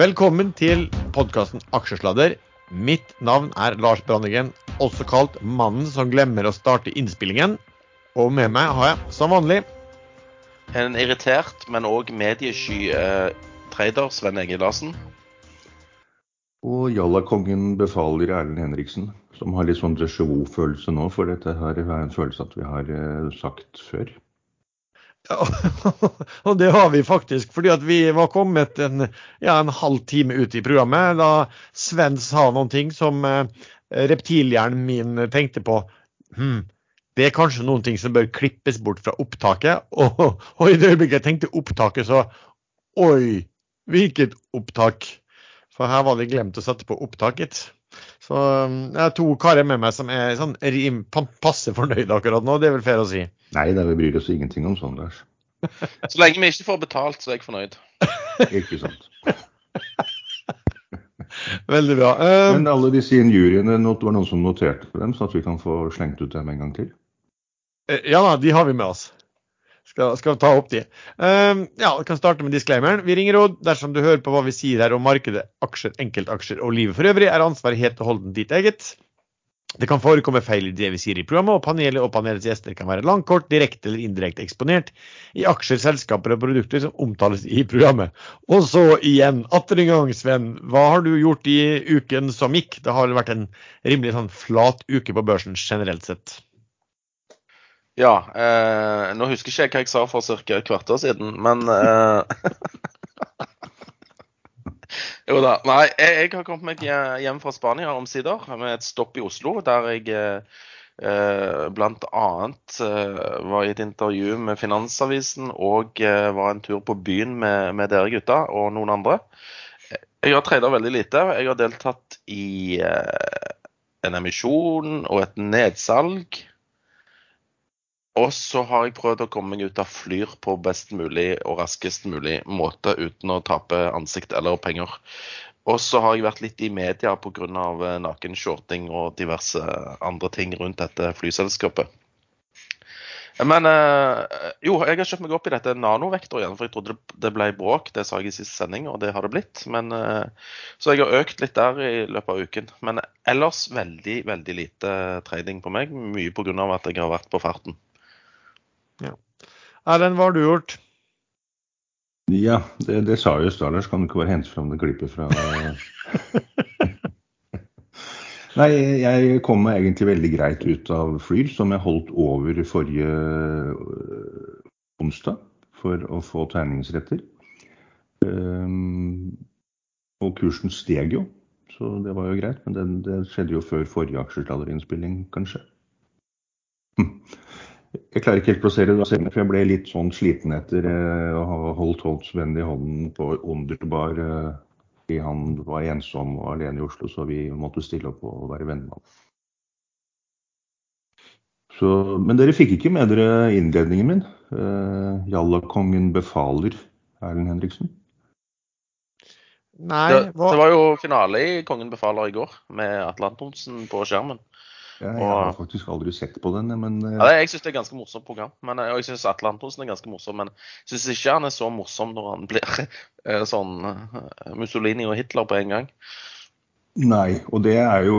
Velkommen til podkasten Aksjesladder. Mitt navn er Lars Brandegen, også kalt mannen som glemmer å starte innspillingen. Og med meg har jeg, som vanlig, En irritert, men òg mediesky eh, trader, Sven Egil Larsen. Og Jallakongen befaler Erlend Henriksen, som har litt sånn déjà vu-følelse nå, for dette her er en følelse at vi har eh, sagt før. Og det har vi faktisk, fordi at vi var kommet en, ja, en halv time ut i programmet da Sven sa noen ting som eh, reptilhjernen min tenkte på. Hm, det er kanskje noen ting som bør klippes bort fra opptaket. Og, og i det øyeblikket jeg tenkte opptaket, så Oi, hvilket opptak? For her var det glemt å sette på opptaket. Så um, jeg har to karer med meg som er sånn passe fornøyde akkurat nå, det er vel fair å si. Nei, det vi bryr oss ingenting om sånn, Lars. Så lenge vi ikke får betalt, så er jeg fornøyd. Ikke sant. Veldig bra. Um, Men alle disse injuriene, det var noen som noterte dem, så at vi kan få slengt ut dem en gang til. Eh, Ja da, de har vi med oss. Skal, skal ta opp de. Um, ja, Vi kan starte med disclaimeren. Vi ringer råd dersom du hører på hva vi sier her om markedet, aksjer, enkeltaksjer og livet for øvrig, er ansvaret helt og holdent ditt eget. Det kan forekomme feil i det vi sier i programmet, og panelet og panelets gjester kan være langkort, direkte eller indirekte eksponert i aksjer, selskaper og produkter som omtales i programmet. Og så igjen, atter en gang, Sven. Hva har du gjort i uken som gikk? Det har vel vært en rimelig sånn flat uke på børsen generelt sett. Ja, eh, nå husker ikke jeg hva jeg sa for ca. et kvarter siden, men eh, Jo da. Nei, jeg, jeg har kommet meg hjem fra Spania omsider, med et stopp i Oslo, der jeg eh, eh, bl.a. Eh, var i et intervju med Finansavisen og eh, var en tur på byen med, med dere gutta og noen andre. Jeg har trada veldig lite. Jeg har deltatt i eh, en emisjon og et nedsalg. Og så har jeg prøvd å komme meg ut av Flyr på best mulig og raskest mulig måte uten å tape ansikt eller penger. Og så har jeg vært litt i media pga. nakenshorting og diverse andre ting rundt dette flyselskapet. Men eh, jo, jeg har kjøpt meg opp i dette nanovektor igjen, for jeg trodde det ble bråk. Det sa jeg i siste sending, og det har det blitt. Men, eh, så jeg har økt litt der i løpet av uken. Men ellers veldig, veldig lite trading på meg. Mye pga. at jeg har vært på farten. Erlend, hva har du gjort? Ja, det, det sa jo Stalers. Kan ikke bare hente fram det klippet fra Nei, jeg kom meg egentlig veldig greit ut av Flyr, som jeg holdt over forrige øh, onsdag for å få tegningsretter. Um, og kursen steg jo, så det var jo greit. Men det, det skjedde jo før forrige aksjesladerinnspilling, kanskje. Hm. Jeg klarer ikke helt å plassere det, for jeg ble litt sånn sliten etter eh, å ha holdt Holts venn i hånden på Underbar. Eh, fordi han var ensom og alene i Oslo, så vi måtte stille opp og være venner med ham. Så, men dere fikk ikke med dere innledningen min. Eh, Jallakongen befaler, Erlend Henriksen. Nei, Det, det var jo finale i Kongen befaler i går, med Atle Antonsen på skjermen. Ja, jeg har faktisk aldri sett på den, men eh, Ja, jeg syns det er et ganske morsomt program. Men, og jeg syns Atle Antonsen er ganske morsom, men jeg syns ikke han er så morsom når han blir eh, sånn eh, Mussolini og Hitler på en gang. Nei, og det er jo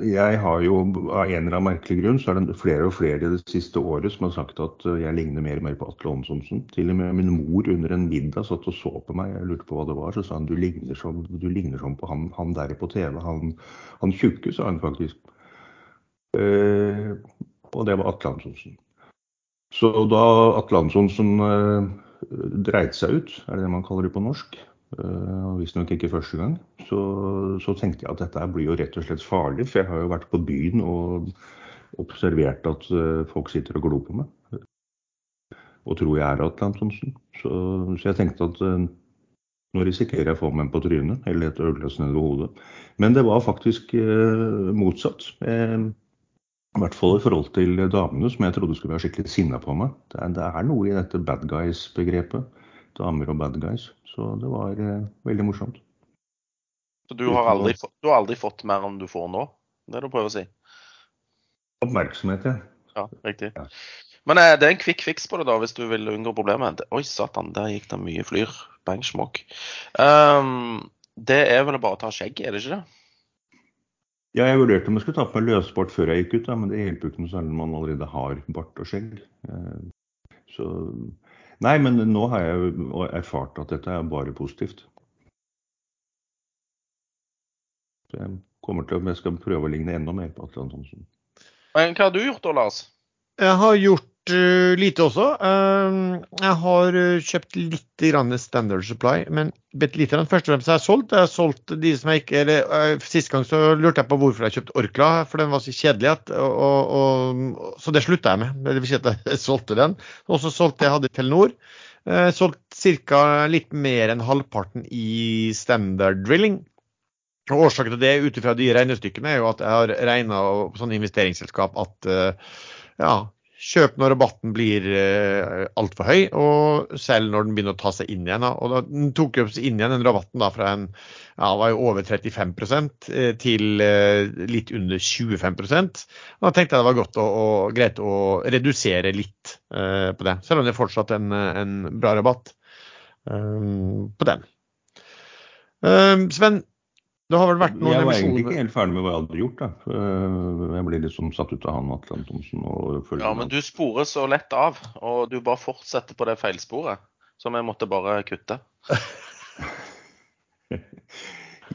Jeg har jo av en eller annen merkelig grunn så er det flere og flere det siste året som har sagt at jeg ligner mer og mer på Atle Antonsen. Til og med min mor under en middag satt og så på meg, jeg lurte på hva det var, så sa han du ligner som, du ligner som på han, han der på TV. Han, han tjukke, sa han faktisk. Eh, og det var Atle Antonsen. Så da Atle Antonsen eh, dreit seg ut, er det det man kaller det på norsk, eh, og visstnok ikke første gang, så, så tenkte jeg at dette blir jo rett og slett farlig. For jeg har jo vært på byen og observert at eh, folk sitter og glor på meg. Og tror jeg er Atle Antonsen. Så, så jeg tenkte at eh, nå risikerer jeg å få meg en på trynet, eller et ølglass nedover hodet. Men det var faktisk eh, motsatt. Eh, I hvert fall i forhold til damene, som jeg trodde skulle være skikkelig sinna på meg. Det er, det er noe i dette bad guys-begrepet. Damer og bad guys. Så det var eh, veldig morsomt. Så du har, aldri, du har aldri fått mer enn du får nå? Det er det du prøver å si? Oppmerksomhet, ja. Ja, riktig. Ja. Men eh, det er en quick fix på det, da, hvis du vil unngå problemet. Oi, satan, der gikk det mye flyr. Bang, smokk. Um, det er vel bare å ta skjegget, er det ikke det? Ja, jeg vurderte om jeg skulle ta på meg løsbart før jeg gikk ut, da, men det hjelper jo ikke noe særlig når man allerede har bart og skjegg. Eh, Så Nei, men nå har jeg jo erfart at dette er bare positivt. Så jeg kommer til å jeg skal prøve å ligne enda mer på Atle Antonsen. Men hva har du gjort da, Lars? Jeg har gjort lite også. Eh, jeg har eh, kjøpt litt Standard Supply, men bitte lite. Først og fremst har jeg solgt. Jeg har solgt de som jeg ikke eller, eh, Sist gang så lurte jeg på hvorfor jeg kjøpte Orkla, for den var så kjedelig. At, og, og, så det slutta jeg med. Det vil si at jeg solgte den. Og så solgte jeg hadde Telenor. Eh, solgt ca. litt mer enn halvparten i Standard Drilling. Og Årsaken til det ut ifra de regnestykkene er jo at jeg har regna på sånne investeringsselskap at eh, ja, kjøp når rabatten blir uh, altfor høy, og selg når den begynner å ta seg inn igjen. Da. Og da den tok jo seg inn igjen den rabatten da fra en ja, var jo over 35 eh, til uh, litt under 25% og Da tenkte jeg det var godt og greit å redusere litt uh, på det, selv om det er fortsatt en, en bra rabatt um, på den. Um, Sven, det har vel vært noen Jeg var egentlig ikke helt ferdig med hva jeg hadde gjort. da. Eh, Jeg ble liksom satt ut av han Atle Antonsen. og Ja, men du sporer så lett av, og du bare fortsetter på det feilsporet. Så vi måtte bare kutte.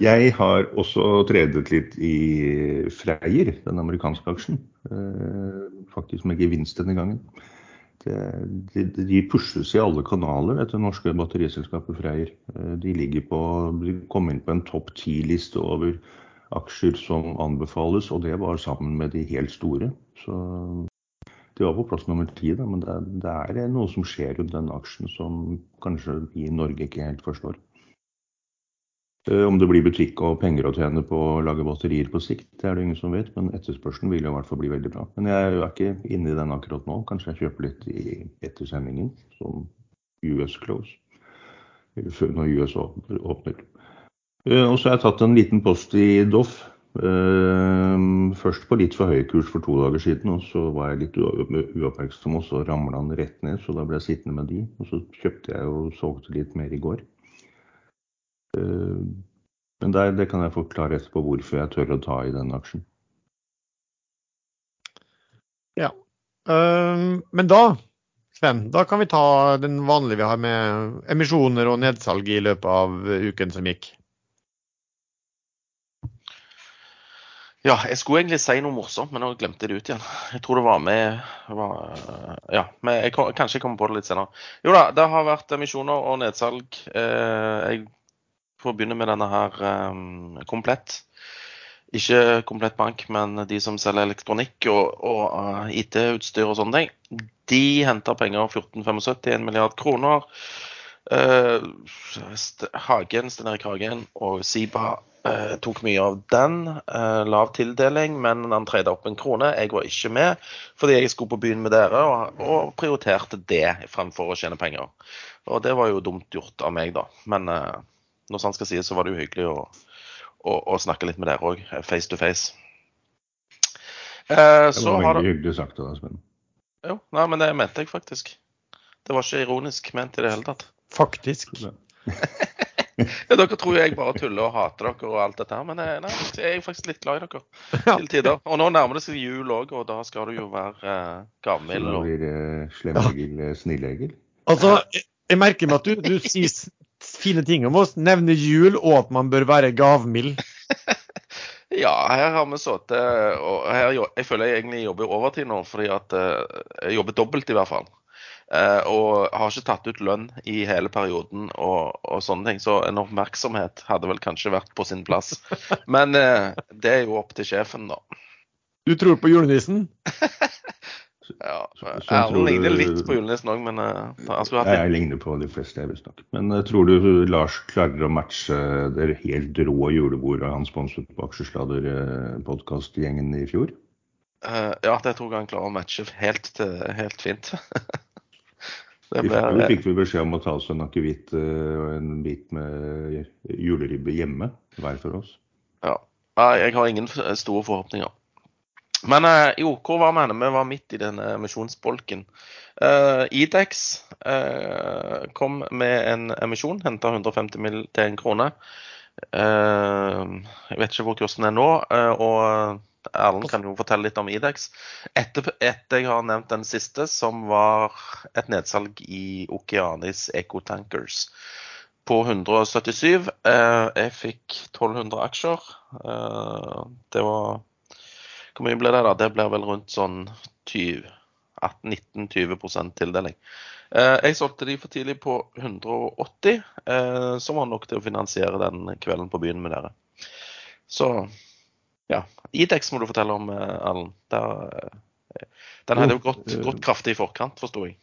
Jeg har også tredet litt i Freyr, den amerikanske aksjen. Eh, Faktisk med gevinst denne gangen. Det, de, de pushes i alle kanaler, dette norske batteriselskapet Freyr. Eh, De ligger på, de kom inn på en topp ti-liste over aksjer som anbefales, og det var sammen med de helt store. Så de var på plass nummer ti, men det, det er noe som skjer rundt den aksjen som kanskje vi i Norge ikke helt forstår. Eh, Om det blir butikk og penger å tjene på å lage batterier på sikt, det er det ingen som vet, men etterspørselen vil jo i hvert fall bli veldig bra. Men jeg er ikke inne i den akkurat nå. Kanskje jeg kjøper litt i ettersendingen, som US Close. Når US åpner. Eh, Og så har jeg tatt en liten post i Doff. Eh, Først på litt for høy kurs for to dager siden, og så var jeg litt uoppmerksom, og så ramla den rett ned, så da ble jeg sittende med de. Og så kjøpte jeg og solgte litt mer i går. Eh, Men der, det kan jeg forklare etterpå hvorfor jeg tør å ta i den aksjen. Ja. men da, Sven, da kan vi ta den vanlige vi har med emisjoner og nedsalg i løpet av uken som gikk. Ja, jeg skulle egentlig si noe morsomt, men nå glemte jeg det ut igjen. Jeg tror det var med var, Ja, men jeg, kanskje jeg kommer på det litt senere. Jo da, det har vært emisjoner og nedsalg. Eh, jeg får begynne med denne her um, komplett. Ikke Komplett Bank, men de som selger elektronikk og, og eh, IT-utstyr og sånne ting. De henter penger 1475, 1 milliard kroner. Uh, Hagen, Sten Erik Hagen og Siba uh, tok mye av den. Uh, lav tildeling, men han treda opp en krone. Jeg var ikke med fordi jeg skulle på byen med dere og, og prioriterte det fremfor å tjene penger. Og det var jo dumt gjort av meg, da. Men når sant skal sies, så var det jo hyggelig å, å, å snakke litt med dere òg, face to face. Eh, Det så var det veldig hyggelig sagt av deg, Sven. Jo, nei, men det mente jeg faktisk. Det var ikke ironisk ment i det hele tatt. Faktisk. Ja, dere tror jeg bare tuller og hater dere og alt dette her, men eh, nei, jeg er faktisk litt glad i dere Ja. til tider. Og nå nærmer det seg jul òg, og da skal du jo være eh. Da Og... blir eh, Snillegil. Altså, jeg- merker meg at du, du sier fine ting om oss, nevner jul og at man bør være gavmild. Ja, her har vi sittet og her, Jeg føler jeg egentlig jobber overtid nå, fordi at eh, jeg jobber dobbelt i hvert fall. Eh, og har ikke tatt ut lønn i hele perioden og, og sånne ting. Så en oppmerksomhet hadde vel kanskje vært på sin plass. Men eh, det er jo opp til sjefen, da. Du tror på julenissen? Ja, Erlend tror ligner du- litt på julenissen òg, men eh, jeg, skulle Jeg ligner på de fleste, jeg visstnok. Men eh, tror du Lars klarer å matche det helt rå julebordet han sponset på Aksjesladder-podkastgjengen i fjor? Uh, ja, det tror jeg han klarer å matche helt, helt fint. I fjor fikk vi beskjed om å ta oss en akevitt eh, og en bit med juleribbe hjemme, hver for oss. ja. Jeg har ingen store forhåpninger. Men eh, jo, hvor var vi? Vi var midt i denne emisjonsbolken. Uh, Idex uh, kom med en emisjon, henta 150 mill. til en krone. Uh, jeg vet ikke hvor kursen er nå. eh, og Erlend kan jo fortelle litt om Idex. Etter, etter jeg har nevnt den siste, som var et nedsalg i Okeanis Ecotankers på 177. Eh, jeg fikk 1200 aksjer. Eh, det var Hvor mye blir det, da? Det blir vel rundt sånn 18-19-20% tildeling. Eh, jeg solgte de for tidlig på 180, eh, som var nok til å finansiere den kvelden på byen med dere. Så ja. Idex må du fortelle om, Allen. Eh, Den hadde jo gått, gått kraftig i forkant, forsto jeg.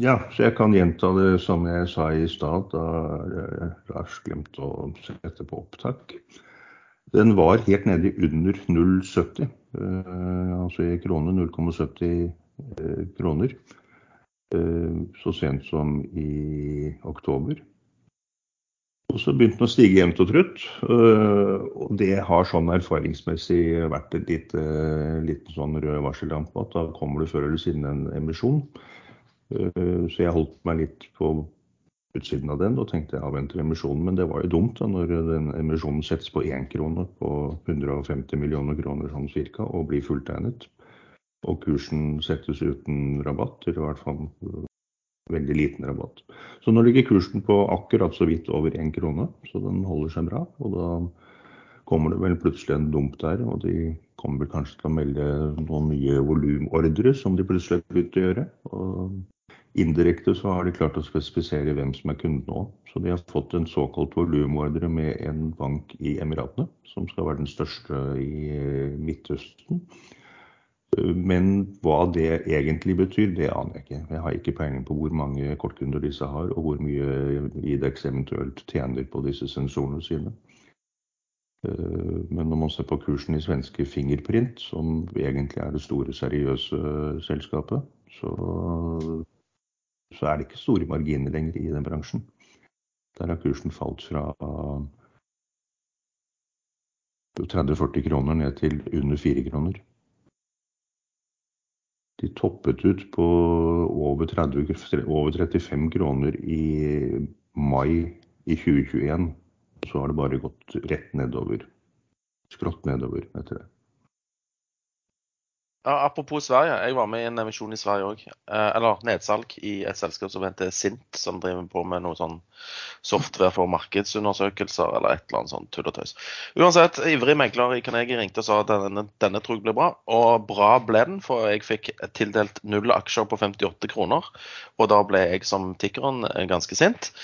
Ja, så jeg kan gjenta det som jeg sa i stad, da Lars glemte å sette på opptak. Den var helt nede under 0,70, eh, altså i kroner 0,70 eh, kroner. Eh, så sent som i oktober. Og så begynte den å stige jevnt og trutt. Og det har sånn erfaringsmessig vært et lite, liten sånn rød varsellampe at da kommer det før eller siden en emisjon. Så jeg holdt meg litt på utsiden av den og tenkte jeg avventer emisjonen. Men det var jo dumt da når den emisjonen settes på én krone på 150 millioner kroner sånn cirka og blir fulltegnet. Og kursen settes uten rabatt, eller i hvert fall veldig liten rabatt. Så nå ligger kursen på akkurat så vidt over én krone, så den holder seg bra. Og da kommer det vel plutselig en dump der, og de kommer vel kanskje til å melde noen nye volumordre som de plutselig har begynt å gjøre. Og indirekte så har de klart å spesifisere hvem som er kunden nå. Så de har fått en såkalt volumordre med en bank i Emiratene, som skal være den største i Midtøsten. Men hva det egentlig betyr, det aner jeg ikke. Jeg har ikke peiling på hvor mange kortkunder disse har, og hvor mye Idex eventuelt tjener på disse sensorene sine. Eh, Men når man ser på kursen i svenske Fingerprint, som egentlig er det store, seriøse selskapet, så, så er det ikke store marginer lenger i den bransjen. Der har kursen falt fra 30-40 kroner ned til under 4 kroner. De toppet ut på over, 30, over 35 kroner i mai i 2021. Så har det bare gått rett nedover. Skrått nedover etter det. Apropos Sverige. Jeg var med i en emisjon i Sverige òg. Eh, eller nedsalg i et selskap som heter Sint, som driver på med noe sånn software for markedsundersøkelser eller et eller annet sånt tull og tøys. Uansett, ivrig megler i Carnegie ringte og sa at denne, denne tror jeg blir bra. Og bra ble den, for jeg fikk tildelt null aksjer på 58 kroner. Og da ble jeg som tikkeren ganske sint.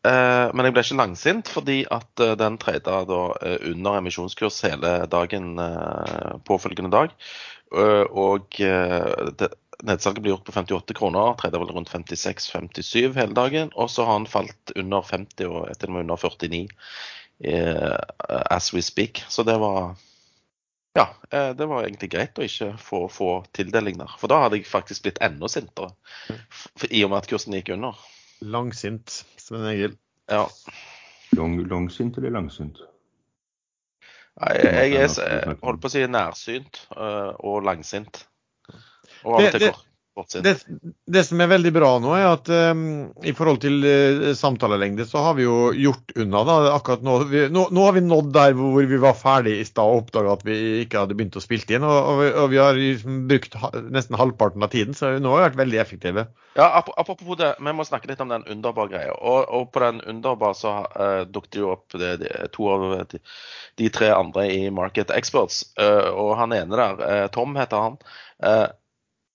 Eh, men jeg ble ikke langsint, fordi at eh, den trada da eh, under emisjonskurs hele dagen eh, påfølgende dag. Eh, og eh, det, nedsalget ble gjort på 58 kroner, Tredje vel rundt 56-57 hele dagen. Og så har han falt under 50 og til og med under 49 eh, as we speak. Så det var ja, eh, det var egentlig greit å ikke få, få tildeling der. For da hadde jeg faktisk blitt enda sintere. I og med at kursen gikk under. Langsint, Sven Egil. Ja. Long, langsint eller langsint? Jeg, jeg er holdt på å si nærsynt øh, og langsint. Og av og til til det- Det, som er veldig bra nå, er at um, i forhold til uh, samtalelengde, så har vi jo gjort unna da, akkurat nå. Vi, nå. Nå har vi nådd der hvor vi var ferdig i stad og oppdaga at vi ikke hadde begynt å spille inn. Og, og, vi, og vi har liksom brukt ha, nesten halvparten av tiden, så nå har vi vært veldig effektive. Ja, ap- Apropos det, vi må snakke litt om den Underbar-greia. Og, og på den Underbar så uh, dukket jo opp det, de, to av de, de tre andre i Market Experts. Uh, og han ene der, uh, Tom heter han, eh,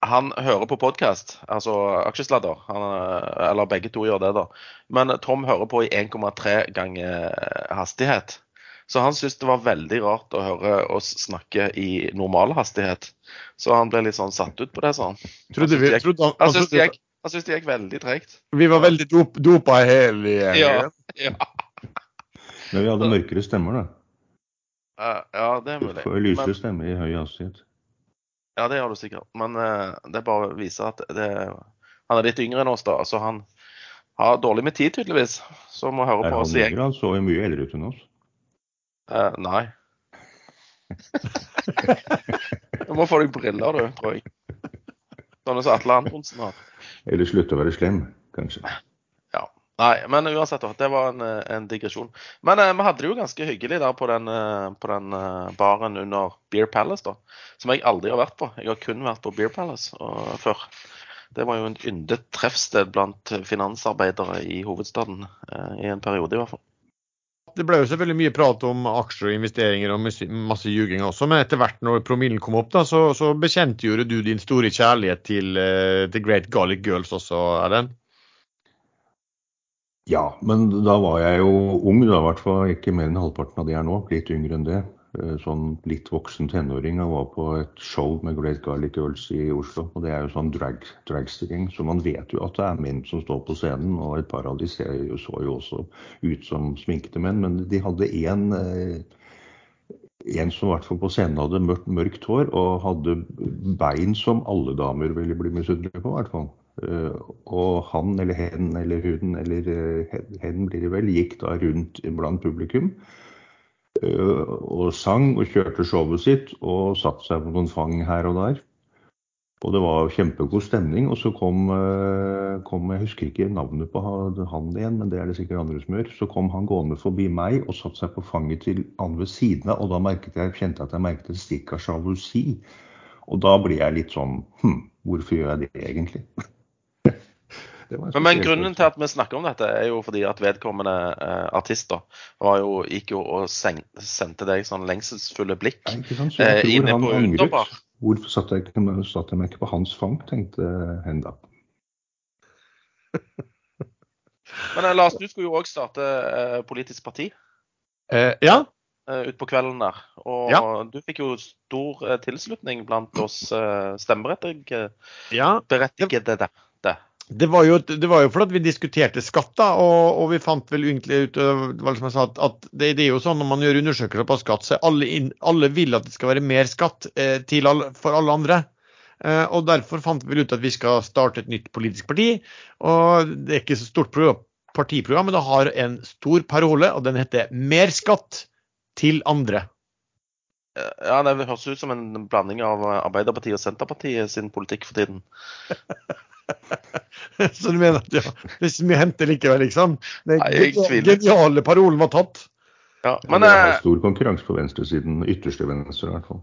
han hører på podkast, altså aksjesladder. Han, eh, eller begge to gjør det, da. Men Tom hører på i 1,3 ganger hastighet. Så han syntes det var veldig rart å høre oss snakke i normal hastighet. Så han ble litt sånn satt ut på det, sa han. Trodde vi, Jeg- trodde, han, syntes det gikk, veldig tregt. vi var veldig dop, dopa hele gjengen. Ja. Ja. Men vi hadde mørkere stemmer, da. Uh, ja, det er mulig. lysere stemme i høy hastighet. Ja, det gjør du sikkert. Men uh, det bare viser at det, han er litt yngre enn oss, da. Så han har dårlig med tid, tydeligvis. Så må høre Er på oss igjen. yngre? Han så mye eldre ut enn oss. Uh, nei. Du må få deg briller, du, tror jeg. Sånne som Atle Antonsen har. Eller slutte å være slem, kanskje. Nei, men uansett. Det var en, eh, en digresjon. Men eh, vi hadde det jo ganske hyggelig der på den, eh, på den eh, baren under Beer Palace, da. Som jeg aldri har vært på. Jeg har kun vært på Beer Palace og, før. Det var jo en yndet treffsted blant finansarbeidere i hovedstaden. I en periode, i hvert fall. Det ble jo selvfølgelig mye prat om aksjer og investeringer og masse, ljuging også, men etter hvert når promillen kom opp, da, så, så bekjentgjorde du din store kjærlighet til, til Great Garlic Girls også, Erlend? Ja, men da var jeg jo ung, da, i hvert fall ikke mer enn halvparten av det jeg er nå. Litt yngre enn det. Eh, Sånn litt voksen tenåring og var på et show med Great Garlic Girls i Oslo. Og det er jo sånn drag, dragstring, så man vet jo at det er menn som står på scenen. Og et par av de ser så jo også ut som sminkede menn, men de hadde én en som i hvert fall på scenen hadde mørkt, mørkt hår og hadde bein som alle damer ville bli misunnelige på, i hvert fall. Eh, og han eller hen eller hun eller eh, hen- blir det vel, gikk da rundt blant publikum eh, og sang og kjørte showet sitt og satte seg på noen fang her og der. Og det var kjempegod stemning. Og så kom, kom Jeg husker ikke navnet på han igjen, men det er det sikkert andre som gjør. Så kom han gående forbi meg og satte seg på fanget til han ved siden av. Og da merket jeg, kjente jeg at jeg merket et stikk av sjalusi. Og da blir jeg litt sånn Hm, hvorfor gjør jeg det egentlig? Det var Men, men grunnen til at vi snakker om dette, er jo fordi at vedkommende eh, artister var jo, gikk jo og sen sendte deg sånn lengselsfulle blikk. Sant? Så eh, inne på. Underbar. Hvorfor satt jeg, ikke, satt jeg meg ikke på hans fang, tenkte hen da. Men eh, Lars, du skulle jo òg starte eh, politisk parti Eh, ja, eh, utpå kvelden der. Og Ja. du fikk jo stor eh, tilslutning blant oss stemmeberettigede. ja. Berettigede det. var, jo, det var jo fordi vi diskuterte skatt, da, og, og vi fant vel egentlig ut øh, som jeg sa, at, det, det er jo sånn når man gjør undersøkelser på skatt, så alle, inn, alle vil at det skal være mer skatt eh, alle, for alle andre. Eh, og Derfor fant vi ut at vi skal starte et nytt politisk parti. og Det er ikke så stort partiprogram, men det har en stor parole, og den heter 'Mer skatt til andre'. Ja, Det høres ut som en blanding av Arbeiderpartiet og Senterpartiet sin politikk for tiden. Så du mener at ja, det er ikke så mye å hente likevel, liksom? Den geniale parolen var tatt. Ja, Men det er eh, stor konkurranse på venstresiden, ytterste venstre i hvert fall.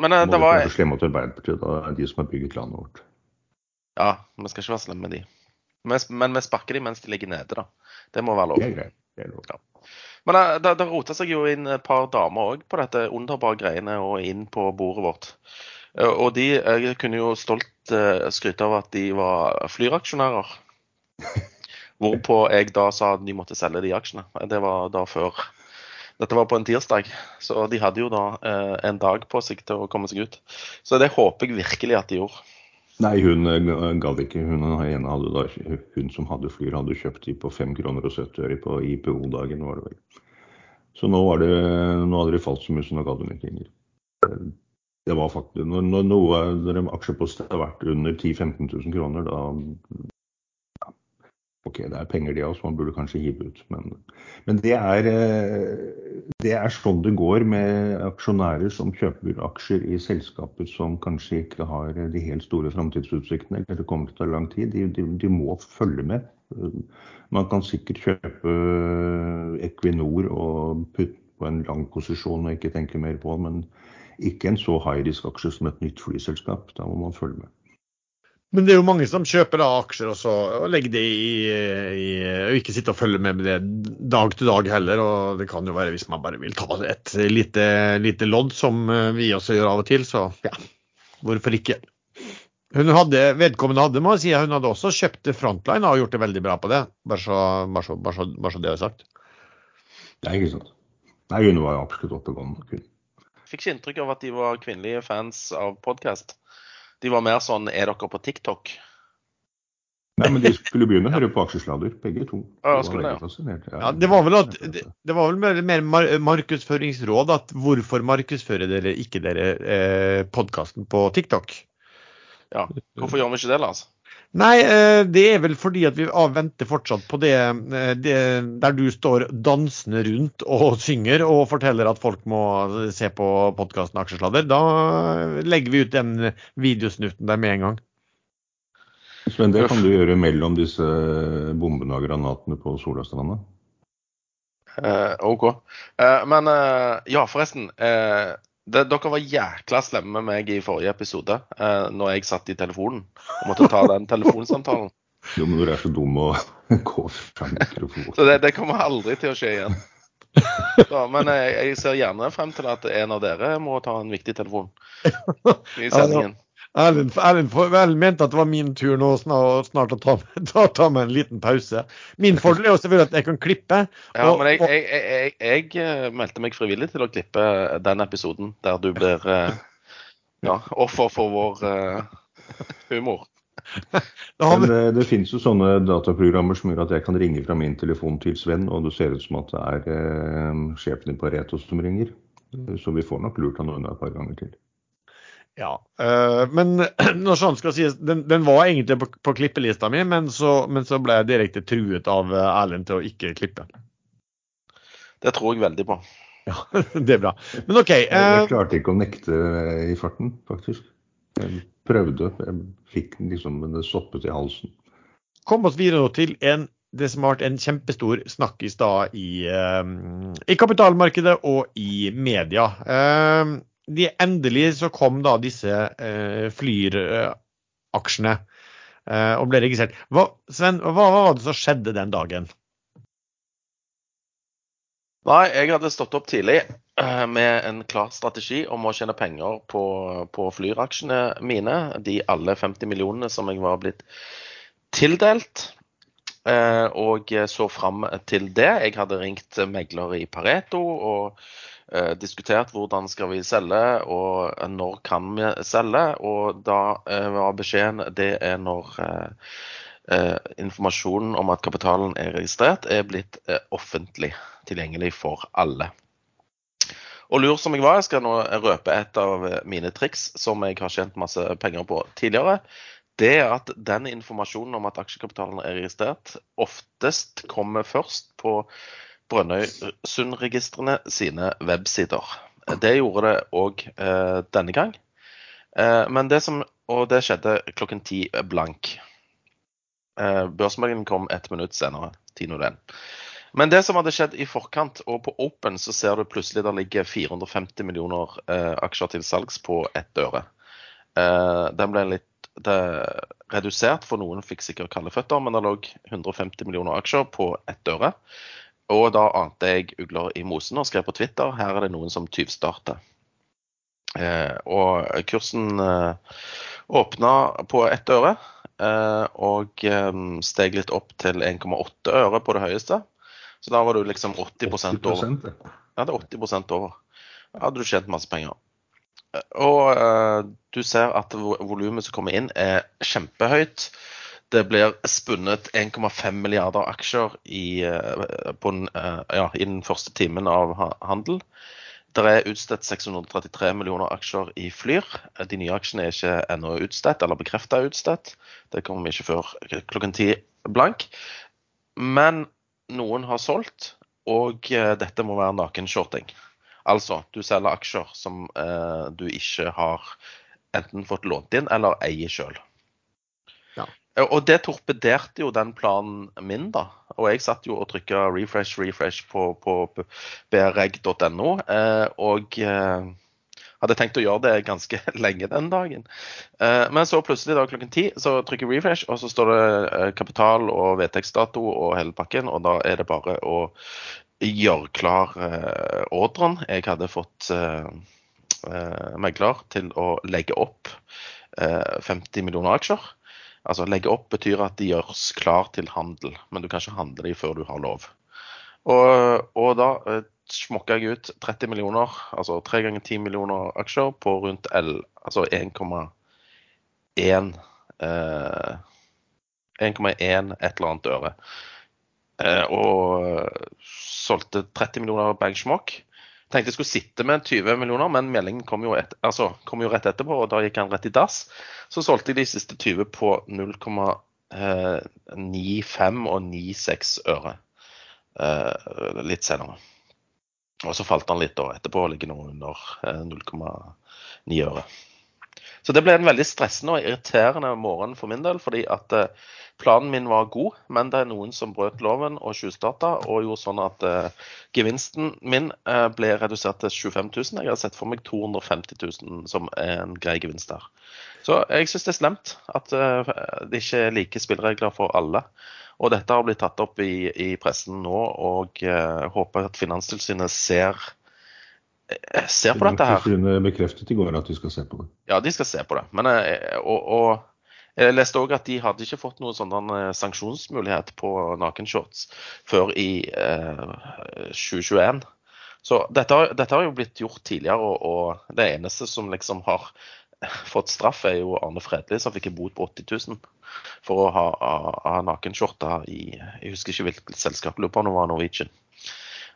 men det, Må det var slemme mot Arbeiderpartiet, da er de som har bygget landet vårt. Ja, vi skal ikke være slemme med de. Men, men vi sparker de mens de ligger nede, da. Det må være lov. Det er greit. Det er lov. Men det, det, det rota seg jo inn et par damer òg på dette underbare greiene og inn på bordet vårt. Eh, Og de kunne jo stolt eh, skryte av at de var Flyr-aksjonærer. Hvorpå jeg da sa at de måtte selge de aksjene. Det var da før Dette var på en tirsdag, så de hadde jo da eh, en dag på seg til å komme seg ut. Så det håper jeg virkelig at de gjorde. Nei, hun eh, gadd ikke. Hun, da, hun som hadde Flyr, hadde kjøpt de på 5 kroner og 70 øre på IPO-dagen, var det vel. Så nå, det, nå hadde de falt så mye, så nå gadd hun ikke lenger. Eh, Det var faktisk, når, når noe når en aksjepost har vært under 10 000-15 000 kroner, da ja, OK, det er penger de har, så man burde kanskje hive ut. Men, men det, er, eh, det er sånn det går med aksjonærer som kjøper aksjer i selskaper som kanskje ikke har de helt store framtidsutsiktene, eller det kommer til å ta lang tid. De, de, de må følge med. Man kan sikkert kjøpe Equinor og putte på en lang posisjon og ikke tenke mer på den, men ikke en så high risk-aksje som et nytt flyselskap. Da må man følge med. Men det er jo mange som kjøper da aksjer også, og legger det i, i og ikke sitte og følge med med det dag til dag heller. og Det kan jo være hvis man bare vil ta et lite, lite lodd, som eh, vi også gjør av og til, så ja, hvorfor ikke. Hun hadde, Vedkommende hadde må jeg si, hun hadde også kjøpt Frontline og gjort det veldig bra på det. Bare så, bare så, bare så, bare så det er sagt. Det er ikke sant. Nei, hun var jo absolutt oppegående. Fikk ikke inntrykk av at de var kvinnelige fans av podkast. De var mer sånn Er dere på TikTok? Nei, men de skulle begynne å høre på aksjesladder, begge to. Ja, De var det, ja. Ja, det var vel, at, det, det var vel mer, mer mar markedsføringsråd at hvorfor markedsfører dere ikke dere eh, podkasten på TikTok? Ja. Hvorfor gjør vi ikke det, Lars? Nei, eh, det er vel fordi at vi avventer fortsatt på det, eh, det der du står dansende rundt og synger og forteller at folk må se på podkasten Aksjesladder. Da legger vi ut den videosnutten der med en gang. Men det kan du gjøre mellom disse bombene og granatene på Solastranda. Eh, OK. Eh, men eh, ja, forresten. Det, dere var jækla slemme med meg i forrige episode, eh, når jeg satt i telefonen og måtte ta den telefonsamtalen. Jo, men du er så dum å gå fram til telefonen Så det, det kommer aldri til å skje igjen. Så, men jeg, jeg ser gjerne frem til at en av dere må ta en viktig telefon i sendingen. Erlend, Erlend for- vel mente at det var min tur nå snart, snart å ta, ta, ta meg en liten pause. Min fordel er jo selvfølgelig at jeg kan klippe. Ja, og- men jeg, jeg, jeg, jeg, jeg eh, meldte meg frivillig til å klippe den episoden der du blir eh, ja, offer for vår uh, humor. Men det, det finnes jo sånne dataprogrammer som gjør at jeg kan ringe fra min telefon til Sven, og det ser ut som at det er eh, sjefen din på Retos som ringer. Så vi får nok lurt han unna et par ganger til. Ja, øh, men når sånn skal sies, den, den var egentlig på, på klippelista mi, men så, men så ble jeg direkte truet av øh, Erlend til å ikke klippe. Det tror jeg veldig på. Ja, det er bra. Men OK. Jeg, eh, jeg klarte ikke å nekte i farten, faktisk. Jeg prøvde, jeg fikk liksom men det stoppet i halsen. kom oss videre nå til en, det som har vært en kjempestor snakkis da i, eh, i kapitalmarkedet og i media. De, endelig så kom da disse eh, Flyr-aksjene eh, og ble registrert. Hva, Sven, hva, hva var det som skjedde den dagen? Nei, jeg hadde stått opp tidlig eh, med en klar strategi om å tjene penger på, på Flyr-aksjene mine. De alle 50 millionene som jeg var blitt tildelt. Eh, og så fram til det. Jeg hadde ringt megler i Pareto og eh, diskutert hvordan skal vi selge og når kan vi selge. Og da eh, var beskjeden det er når eh, eh, informasjonen om at kapitalen er registrert, er blitt eh, offentlig tilgjengelig for alle. Og lur som jeg var, jeg skal nå røpe et av mine triks som jeg har tjent masse penger på tidligere. Det er at den informasjonen om at aksjekapitalen er registrert, oftest kommer først på Brønnøysundregistrene sine websider. Det gjorde det òg eh, denne gang. Eh, men det som, og det skjedde klokken ti blank. Eh, børsmeldingen kom ett minutt senere. 10.01. Men det som hadde skjedd i forkant, og på Open, så ser du plutselig der ligger 450 millioner eh, aksjer til salgs på ett øre. Eh, den ble litt det, redusert, for noen fikk sikkert kalde føtter, men det lå 150 millioner aksjer på ett øre. Og da ante jeg ugler i mosen og skrev på Twitter her er det noen som tyvstarter. Eh, og kursen eh, åpna på ett øre eh, og eh, steg litt opp til 1,8 øre på det høyeste. Så da var du liksom 80 over. 80%, det. Ja, det er 80 over. Da hadde du tjent masse penger. Og eh, du ser at vo- volumet som kommer inn, er kjempehøyt. Det blir spunnet 1,5 milliarder aksjer i, eh, den, eh, ja, i den første timen av handel. Det er utstedt 633 millioner aksjer i Flyr. De nye aksjene er ikke ennå utstedt, eller bekrefta utstedt. Det kommer ikke før klokken ti blank. Men noen har solgt, og eh, dette må være nakenshorting. Altså, du selger aksjer som eh, du ikke har enten fått lånt inn eller eier sjøl. Ja. Og det torpederte jo den planen min, da. Og jeg satt jo og trykka refresh, refresh på, på breg.no. Eh, og eh, hadde tenkt å gjøre det ganske lenge den dagen. Eh, men så plutselig da klokken ti så trykker jeg refresh, og så står det eh, kapital og vedtektsdato og hele pakken. Og da er det bare å gjøre klar eh, ordren. Jeg hadde fått eh, eh, megler til å legge opp eh, 50 millioner aksjer. Altså legge opp betyr at de gjøres klar til handel, men du kan ikke handle de før du har lov. Og, og da eh, smokka jeg ut 30 millioner, altså 3 ganger 10 millioner aksjer på rundt L, altså 1,1 eh, 1,1 et eller annet øre. Eh, og solgte 30 millioner benchmark. Tenkte jeg skulle sitte med 20 millioner, men meldingen kom jo, et, altså, kom jo rett etterpå, og da gikk han rett i dass. Så solgte jeg de siste 20 på 0,95 og 96 øre eh, litt senere. Og så falt han litt da etterpå, ligger nå under eh, 0,9 øre. Så det ble en veldig stressende og irriterende morgen for min del. fordi at eh, planen min var god, men det er noen som brøt loven og tjuvstarta og gjorde sånn at eh, gevinsten min eh, ble redusert til 25 000. Jeg har sett for meg 250 000 som en grei gevinst der. Så jeg syns det er slemt at det ikke er like spilleregler for alle. Og dette har blitt tatt opp i, i pressen nå, og håper at Finanstilsynet ser eh, ser på dette her. Finanstilsynet bekreftet i går at de skal se på det. Ja, de skal se på det. Men, eh, og, og jeg leste òg at de hadde ikke fått noen sånn eh, sanksjonsmulighet på nakenshorts før i eh, 2021. Så dette, dette har jo blitt gjort tidligere, og, og det eneste som liksom har fått straff, er jo Arne Fredli, som fikk en bot på 80 000 for å ha, ha, ha nakenskjorter i Jeg husker ikke hvilket selskap, lurer på om det var Norwegian.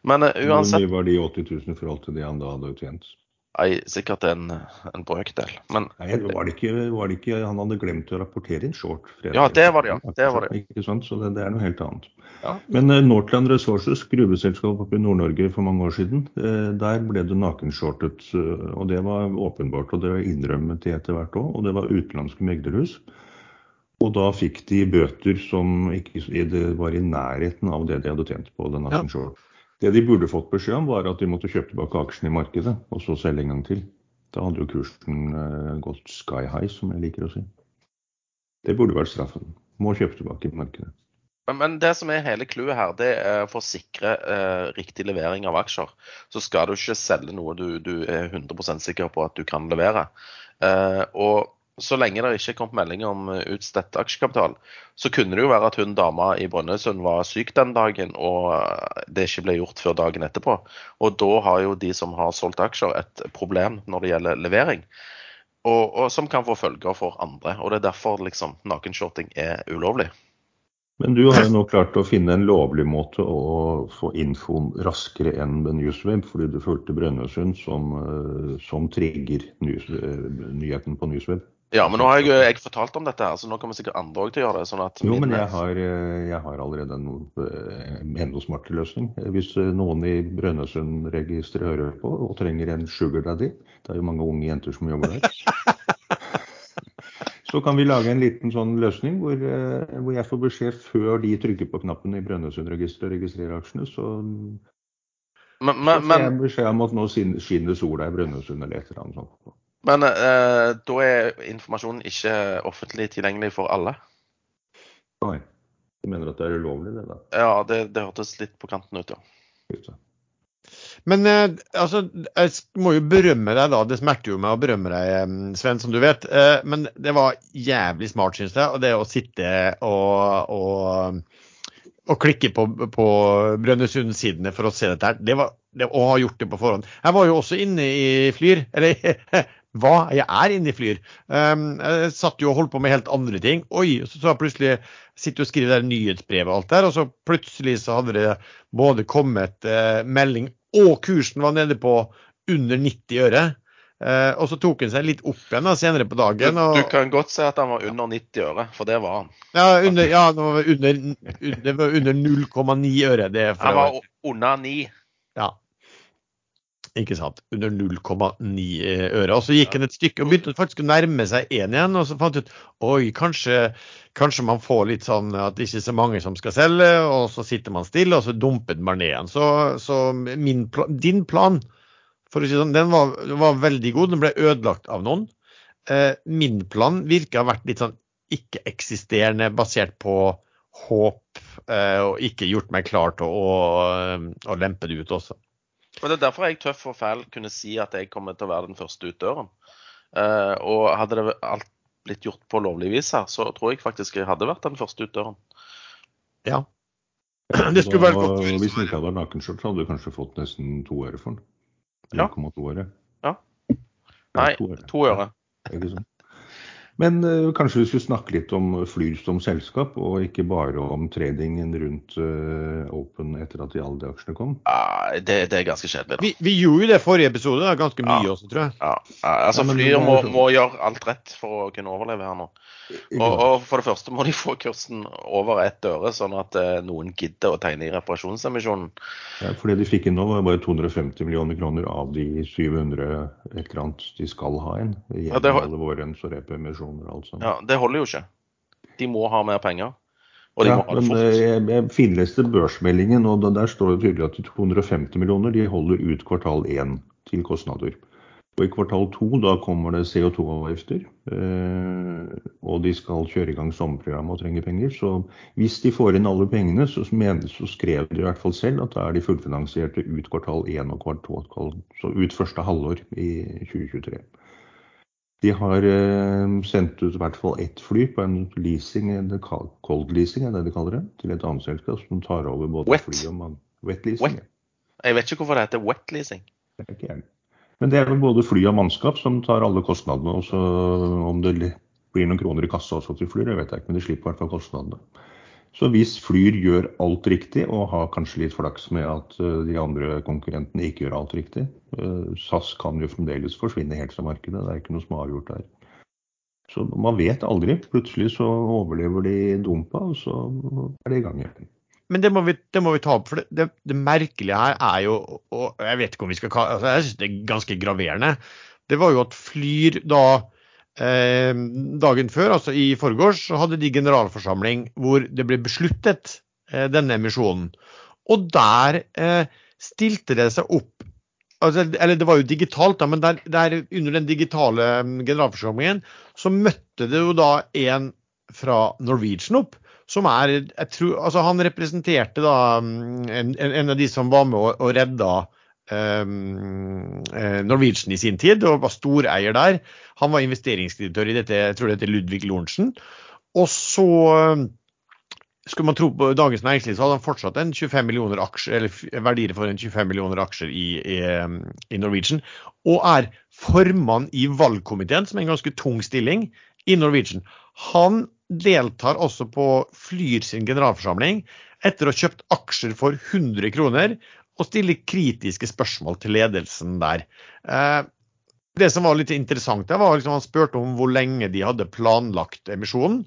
Men Hvor uansett mye var de 80 000 i forhold til det han da hadde tjent? Nei, sikkert en, en brøkdel. Men Nei, var det, ikke, var det ikke Han hadde glemt å rapportere inn short. fredag. Ja, det var det, ja. Det var det. Ikke sant? Så det, det er noe helt annet. Ja. Men uh, Northland Resources, gruveselskap oppe i Nord-Norge for mange år siden, uh, der ble det nakenshortet. Uh, og Det var åpenbart, og det var innrømmet de etter hvert òg. Og det var utenlandske meglerhus. Og da fikk de bøter som ikke det var i nærheten av det de hadde tjent på den Ja. Det de burde fått beskjed om, var at de måtte kjøpe tilbake aksjene i markedet, og så selge en gang til. Da hadde jo kursen eh, gått sky high, som jeg liker å si. Det burde vært straffen. Må kjøpe tilbake i markedet. Men det som er hele clouet her, det er for å sikre eh, riktig levering av aksjer. Så skal du ikke selge noe du, du er 100% sikker på at du kan levere. Eh, og så lenge det ikke kom melding om eh, utstedt aksjekapital, så kunne det jo være at hun dama i Brønnøysund var syk den dagen, og eh, det ikke ble gjort før dagen etterpå. Og da har jo de som har solgt aksjer, et problem når det gjelder levering. Og, og som kan få følger for andre. Og det er derfor liksom nakenshorting er ulovlig. Men du har jo nå klart å finne en lovlig måte å få infoen raskere enn med Newsweb, fordi du fulgte Brønnøysund som, eh, som trigger nyheten på Newsweb. Ja, men nå har jeg, jeg fortalt om dette, her, så nå kommer sikkert andre òg til å gjøre det. sånn at Jo, men jeg har, eh, jeg har allerede en eh, løsning. Hvis eh, noen i Brønnøysundregisteret hører på og trenger en sugar daddy, det er jo mange unge jenter som jobber der, så kan vi lage en liten sånn løsning hvor, hvor jeg får beskjed før de trykker på knappen i Brønnøysundregisteret og registrerer aksjene. Så, Men, så får jeg beskjed om at nå skinner sola i Brønnøysund eller et eller annet sånt. Men eh, da er informasjonen ikke offentlig tilgjengelig for alle. Nei. Du mener at det er ulovlig, det da? Ja, det, det hørtes litt på kanten ut, ja. Men eh, altså, jeg må jo berømme deg, da. Det smerter jo meg å berømme deg, eh, Sven, som du vet. Eh, men det var jævlig smart, syns jeg. Og det å sitte og, og, og klikke på, på Brønnøysund-sidene for å se dette her, det var det, og ha gjort det på forhånd. Jeg var jo også inne i Flyr. Eller hva? Jeg er inne i Flyr. Um, jeg satt jo og holdt på med helt andre ting. Oi, så så jeg plutselig sitter og skriver der nyhetsbrev og alt der, og så plutselig så hadde det både kommet eh, melding, og kursen var nede på under 90 øre. Eh, og så tok han seg litt opp igjen da, senere på dagen. Og, du kan godt si at han var under 90 øre, for det var han. ja, under, ja, det var under, under, under 0,9 øre. Det, Han var under 9. Ja. Ikke sant. Under 0,9 øre. Og så gikk den et stykke og begynte faktisk å nærme seg én igjen. Og så fant jeg ut oi, kanskje, kanskje man får litt sånn at det ikke er så mange som skal selge, og så sitter man stille, og så dumper man ned igjen. Så, så min din plan for å si sånn, den var, var veldig god. Den ble ødelagt av noen. Eh, min plan virker å ha vært litt sånn ikke-eksisterende, basert på håp, eh, og ikke gjort meg klar til å, å lempe det ut også. Men det er derfor jeg tøff og fæl kunne si at jeg kommer til å være den første ut døren. Uh, og hadde det alt blitt gjort på lovlig vis her, så tror jeg faktisk jeg hadde vært den første ut døren. Ja. Det skulle vært godt. Hvis du ikke hadde vært nakenskjørt, så hadde du kanskje fått nesten to øre for den. Ja. 0,2 øre. Ja. Nei, Nei, to øre. Ikke sant? Men uh, kanskje vi skulle snakke litt om Flyr som selskap, og ikke bare om tradingen rundt uh, Open etter at de alle de aksjene kom? Ja, det, det er ganske kjedelig. Vi, vi, gjorde jo det forrige episode, da, ganske mye ja. også, tror jeg. Ja, altså ja, Flyr må, må, gjøre alt rett for å kunne overleve her nå. Og, og, for det første må de få kursen over ett øre, sånn at uh, noen gidder å tegne i reparasjonsemisjonen. Ja, for det de fikk inn nå, var bare 250 millioner kroner av de 700 et eller annet de skal ha inn. Ja, det, alle vårens og repemisjoner og alt sånt. Ja, det holder jo ikke. De må ha mer penger. Og de ja, må ha det fort. Men jeg, jeg finleste børsmeldingen, og der står det tydelig at de 250 millioner de holder ut kvartal én til kostnader. Og I kvartal to da kommer det CO2-avgifter, eh, og de skal kjøre i gang sommerprogrammet og trenger penger. Så hvis de får inn alle pengene, så, mener, så skrev de i hvert fall selv at da er de fullfinansierte ut kvartal én og kvartal så ut første halvår i 2023. De har eh, sendt ut i hvert fall ett fly på en leasing, cold leasing er det de kaller det, til et annet selskap som tar over både wet. fly og man, wet leasing. Wet. Jeg vet ikke hvorfor det heter wet leasing. Det er ikke jeg. Men det er vel både fly og mannskap som tar alle kostnadene. og så Om det blir noen kroner i kassa også til Flyr, det vet jeg ikke, men de slipper i hvert fall kostnadene. Så hvis Flyr gjør alt riktig, og har kanskje litt flaks med at eh, de andre konkurrentene ikke gjør alt riktig, eh, SAS kan jo fremdeles forsvinne helt fra markedet. Det er ikke noe som er avgjort der. Så man vet aldri. Plutselig så overlever de dumpa, og så er de i gang igjen men det må, vi, det må, vi, ta opp. For det, det, det, merkelige her er jo og Jeg vet ikke om vi skal kalle altså Jeg syns det er ganske graverende. Det var jo at Flyr da eh, dagen før, altså i forgårs, så hadde de generalforsamling hvor det ble besluttet eh, denne emisjonen. Og der eh, stilte det seg opp altså, Eller det var jo digitalt, da, men der, der under den digitale mm, generalforsamlingen så møtte det jo da en fra Norwegian opp som er jeg tror, altså Han representerte da mm, en, en av de som var med og, og redda um, Norwegian i sin tid, og var storeier der. Han var investeringsdirektør i dette, jeg tror det heter Ludvig Lorentzen. Og så skulle man tro på Dagens Næringsliv, så hadde han fortsatt en 25 millioner aksjer, eller verdier for en 25 millioner aksjer i, i, i Norwegian. Og er formann i valgkomiteen, som er en ganske tung stilling, i Norwegian. Han deltar også på Flyr sin generalforsamling etter å ha kjøpt aksjer for 100 kroner og stiller kritiske spørsmål til ledelsen der. Eh, det som var litt interessant, det var liksom han spurte om hvor lenge de hadde planlagt emisjonen.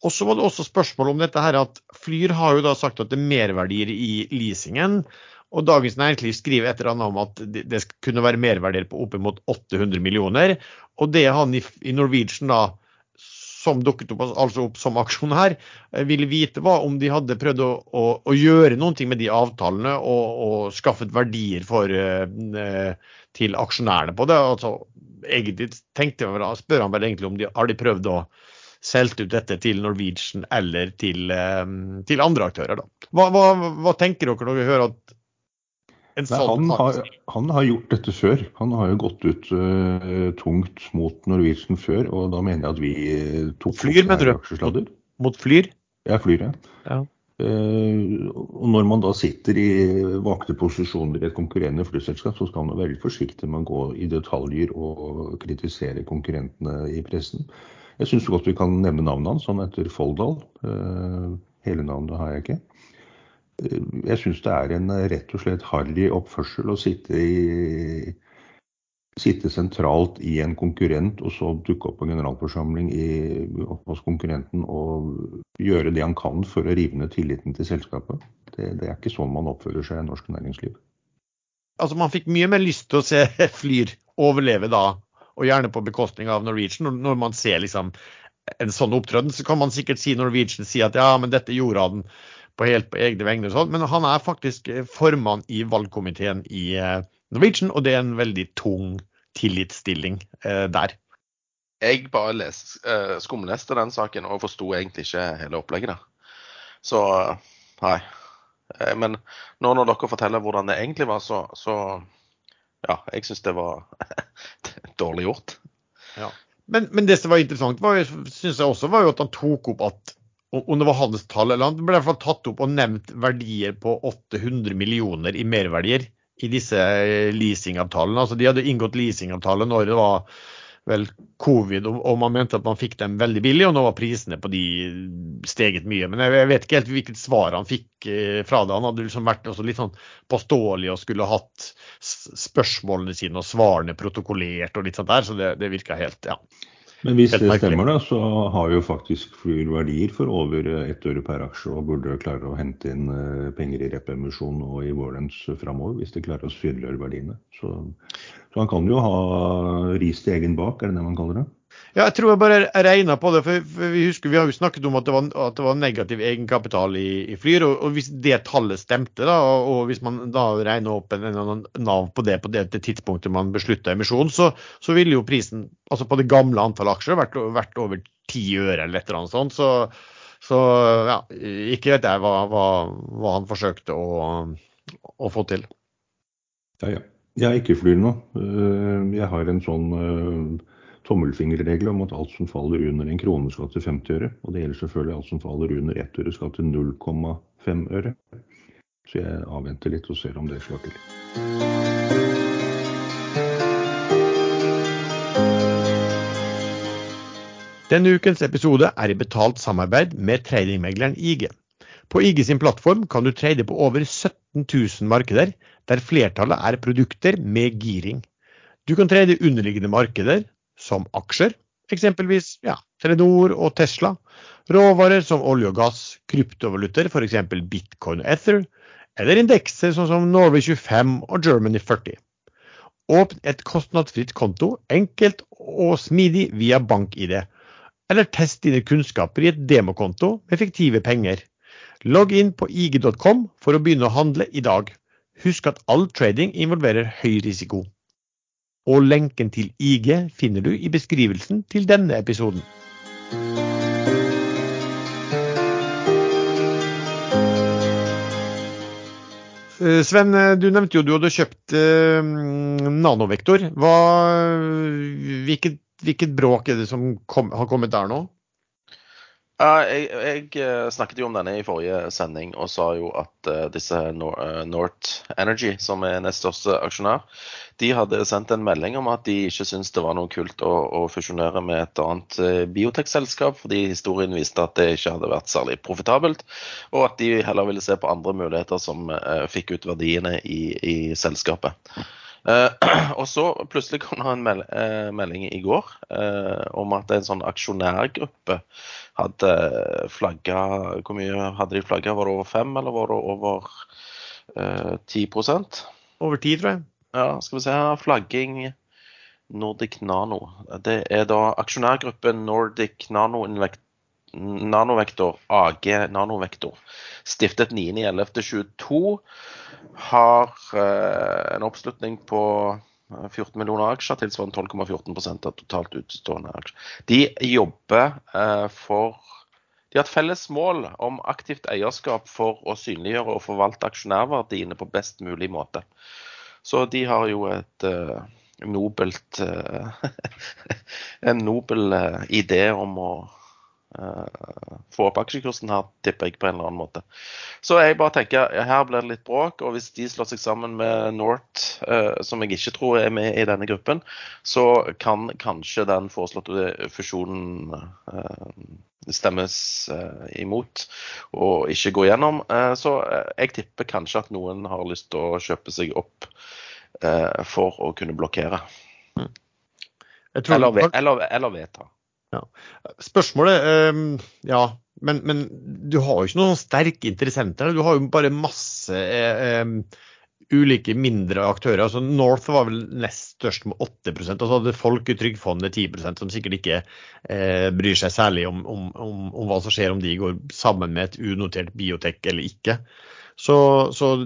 Og så var det også spørsmål om dette her at Flyr har jo da sagt at det er merverdier i leasingen. Og Dagens Næringsliv skriver et eller annet om at det kunne være merverdier på oppimot 800 millioner. Og det han i Norwegian da som dukket opp, altså opp som aksjonær, eh, ville vite hva om de hadde prøvd å, å, å gjøre noe med de avtalene og, og skaffet verdier for, uh, til aksjonærene på det. Altså, egentlig tenkte jeg, spør han vel egentlig om de har de prøvd å selge ut dette til Norwegian eller til, til andre aktører. Da. Hva, hva, hva, tenker dere når vi hører at Nei, han, har, han, har, gjort dette før. Han har jo gått ut uh, tungt mot Norwegian før, og da mener jeg at vi uh, tok Flyr, mener du? Mot, Flyr? Ja, Flyr, ja. ja. Uh, og når man da sitter i vakte posisjoner i et konkurrerende flyselskap, så skal man være veldig forsiktig med å gå i detaljer og kritisere konkurrentene i pressen. Jeg syns godt vi kan nevne navnet hans. Han heter Folldal. hele navnet har jeg ikke jeg syns det er en rett og slett harry oppførsel å sitte, i, sitte, sentralt i en konkurrent og så dukke opp på en generalforsamling i, hos konkurrenten og gjøre det han kan for å rive ned tilliten til selskapet. Det, det er ikke sånn man oppfører seg i norsk næringsliv. Altså Man fikk mye mer lyst til å se Flyr overleve da, og gjerne på bekostning av Norwegian. Når man ser liksom en sånn opptreden, så kan man sikkert si Norwegian si at ja, men dette gjorde han på helt på egne vegne. Sånn. Men han er faktisk eh, formann i valgkomiteen i eh, Norwegian, og det er en veldig tung tillitsstilling eh, der. Jeg bare les, skumleste den saken og forsto egentlig ikke hele opplegget der. Så nei. Men nå når dere forteller hvordan det egentlig var, så, så ja, jeg syns det var dårlig gjort. Ja. Men, men, det som var interessant, var, synes jeg også, var jo at han tok opp at om det var hans tall eller annet, ble i hvert fall tatt opp og nevnt verdier på 800 millioner i merverdier i disse eh, leasingavtalene. Altså de hadde inngått leasingavtale når det var vel covid, og man mente at man fikk dem veldig billig, og nå var prisene på de steget mye. Men jeg vet ikke helt hvilket svar han fikk eh, fra det. Han hadde liksom vært litt sånn påståelig og skulle hatt spørsmålene sine og svarene protokollert og litt sånt der, så det, det virka helt, ja. Men hvis det stemmer, da, så har jo faktisk Flyr verdier for over ett øre per aksje og burde klare å hente inn eh, penger i repemisjon og i Warrens framover, hvis de klarer å synliggjøre verdiene. Så, så, han kan jo ha ris til egen bak, er det det man kaller det? Ja, jeg tror jeg bare regna på det. for, vi husker vi har jo snakket om at det var, at det var negativ egenkapital i, i Flyr. Og, og, hvis det tallet stemte, da, og, og hvis man da regner opp en, en nav på det på det, det tidspunktet man beslutta emisjonen, så, så ville jo prisen altså på det gamle antall aksjer vært, vært over ti øre eller et eller annet sånt. Så, så ja, ikke vet jeg hva, hva, hva han forsøkte å, å, få til. Ja, ja. Jeg er ikke Flyr nå. Eh, jeg har en sånn eh, tommelfingerregel om at alt som faller under en krone skal til 50 øre. Og det gjelder selvfølgelig alt som faller under ett øre skal til 0,5 øre. Så jeg avventer litt og ser om det slår til. Denne ukens episode er i betalt samarbeid med tradingmegleren IG. På IG sin plattform kan du trade på over 17 000 markeder, der flertallet er produkter med giring. Du kan trade underliggende markeder, som aksjer, eksempelvis ja, Telenor og Tesla, råvarer som olje og gass, kryptovalutaer, f.eks. bitcoin og ether, eller indekser sånn som Norway 25 og Germany 40. Åpn et kostnadsfritt konto, enkelt og smidig via bank-ID. Eller test dine kunnskaper i et demokonto med fiktive penger. Logg inn på ig.com for å begynne å handle i dag. Husk at all trading involverer høy risiko og lenken til IG finner du i beskrivelsen til denne episoden. Eh, Sven, eh, du nevnte jo du hadde kjøpt eh, nanovektor. Hva, hvilket, hvilket, bråk er det som kom, har kommet der nå? Jeg, jeg, eh, snakket jo om denne i forrige sending og sa jo at uh, disse uh, North Energy, som er nest største aksjonær, de hadde sendt en melding om at de ikke syntes det var noe kult å, å fusjonere med et annet biotekselskap, fordi historien viste at det ikke hadde vært særlig profitabelt, og at de heller ville se på andre muligheter som fikk ut verdiene i, i selskapet. Uh, og så plutselig kom det en mel uh, melding i går uh, om at en sånn aksjonærgruppe hadde flagga Hvor mye hadde de flagga? Var det over fem, eller var det over ti prosent? Over ti, tror jeg. Ja, skal vi se her. Flagging Nordic Nano. Det er da aksjonærgruppen Nordic Nano Nanovektor, AG Nanovektor, stiftet 9.11.22 har eh, en oppslutning på 14 eh, millioner aksjer, tilsvarende 12,14 av totalt utstående aksjer. De jobber eh, for De har et felles mål om aktivt eierskap for å synliggjøre og forvalte aksjonærverdiene på best mulig måte. Så de har jo et uh, nobelt uh, En nobel idé om å få opp aksjekursen her, tipper jeg på en eller annen måte. Så jeg bare tenker her blir det litt bråk, og hvis de slår seg sammen med North, uh, som jeg ikke tror er med i denne gruppen, så kan kanskje den foreslåtte fusjonen uh, stemmes imot og ikke gå gjennom. så jeg tipper kanskje at noen har lyst til å kjøpe seg opp for å kunne blokkere. Mm. Eller, eller, eller vedta. Ja. Spørsmålet um, Ja, men, men, du har jo ikke noen sterke interessenter. Du har jo bare masse um, ulike mindre aktører. altså North var vel nest størst med 8% og så hadde Folketrygdfondet 10% som sikkert ikke eh, bryr seg særlig om, om, om, om, hva som skjer om de går sammen med et unotert biotek eller ikke. Så, så,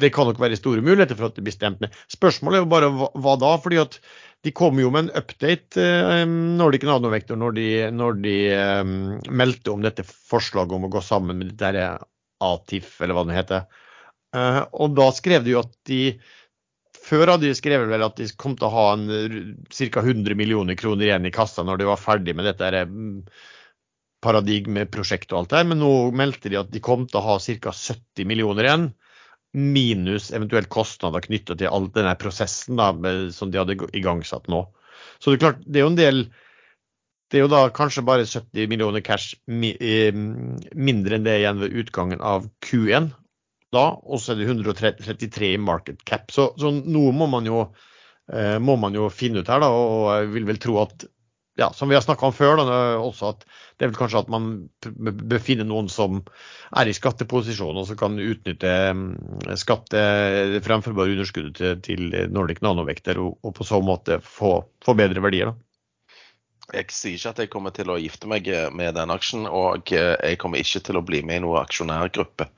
det kan nok være store muligheter for at det blir stemt ned. Spørsmålet er jo bare hva, hva da? fordi at de kom jo med en update, eh, Nordic Nanovektor, når de, når de eh, meldte om dette forslaget om å gå sammen med det der ATIF, eller hva det heter. Eh, og da skrev de jo at de Før hadde de skrevet vel at de kom til å ha ca. 100 millioner kroner igjen i kassa når de var ferdig med dette der, paradigmeprosjektet og alt det her, men nå meldte de at de kom til å ha ca. 70 millioner igjen minus eventuelt kostnader knyttet til all denne prosessen da, som de hadde igangsatt nå. Så det er klart, det er jo en del Det er jo da kanskje bare 70 millioner cash mindre enn det igjen ved utgangen av Q1. Da, og så er det 133 i market cap. Så, så noe må man, jo, eh, må man jo finne ut her, da. Og jeg vil vel tro at ja, som vi har snakka om før, da, også at det er vel kanskje at man bør finne noen som er i skatteposisjon og som kan utnytte mm, skatte, fremførbare underskuddet til, til Nordic Nanovekter og, og, på så måte få, få bedre verdier. da. Jeg sier ikke at jeg kommer til å gifte meg med den aksjen, og jeg kommer ikke til å bli med i noen aksjonærgruppe.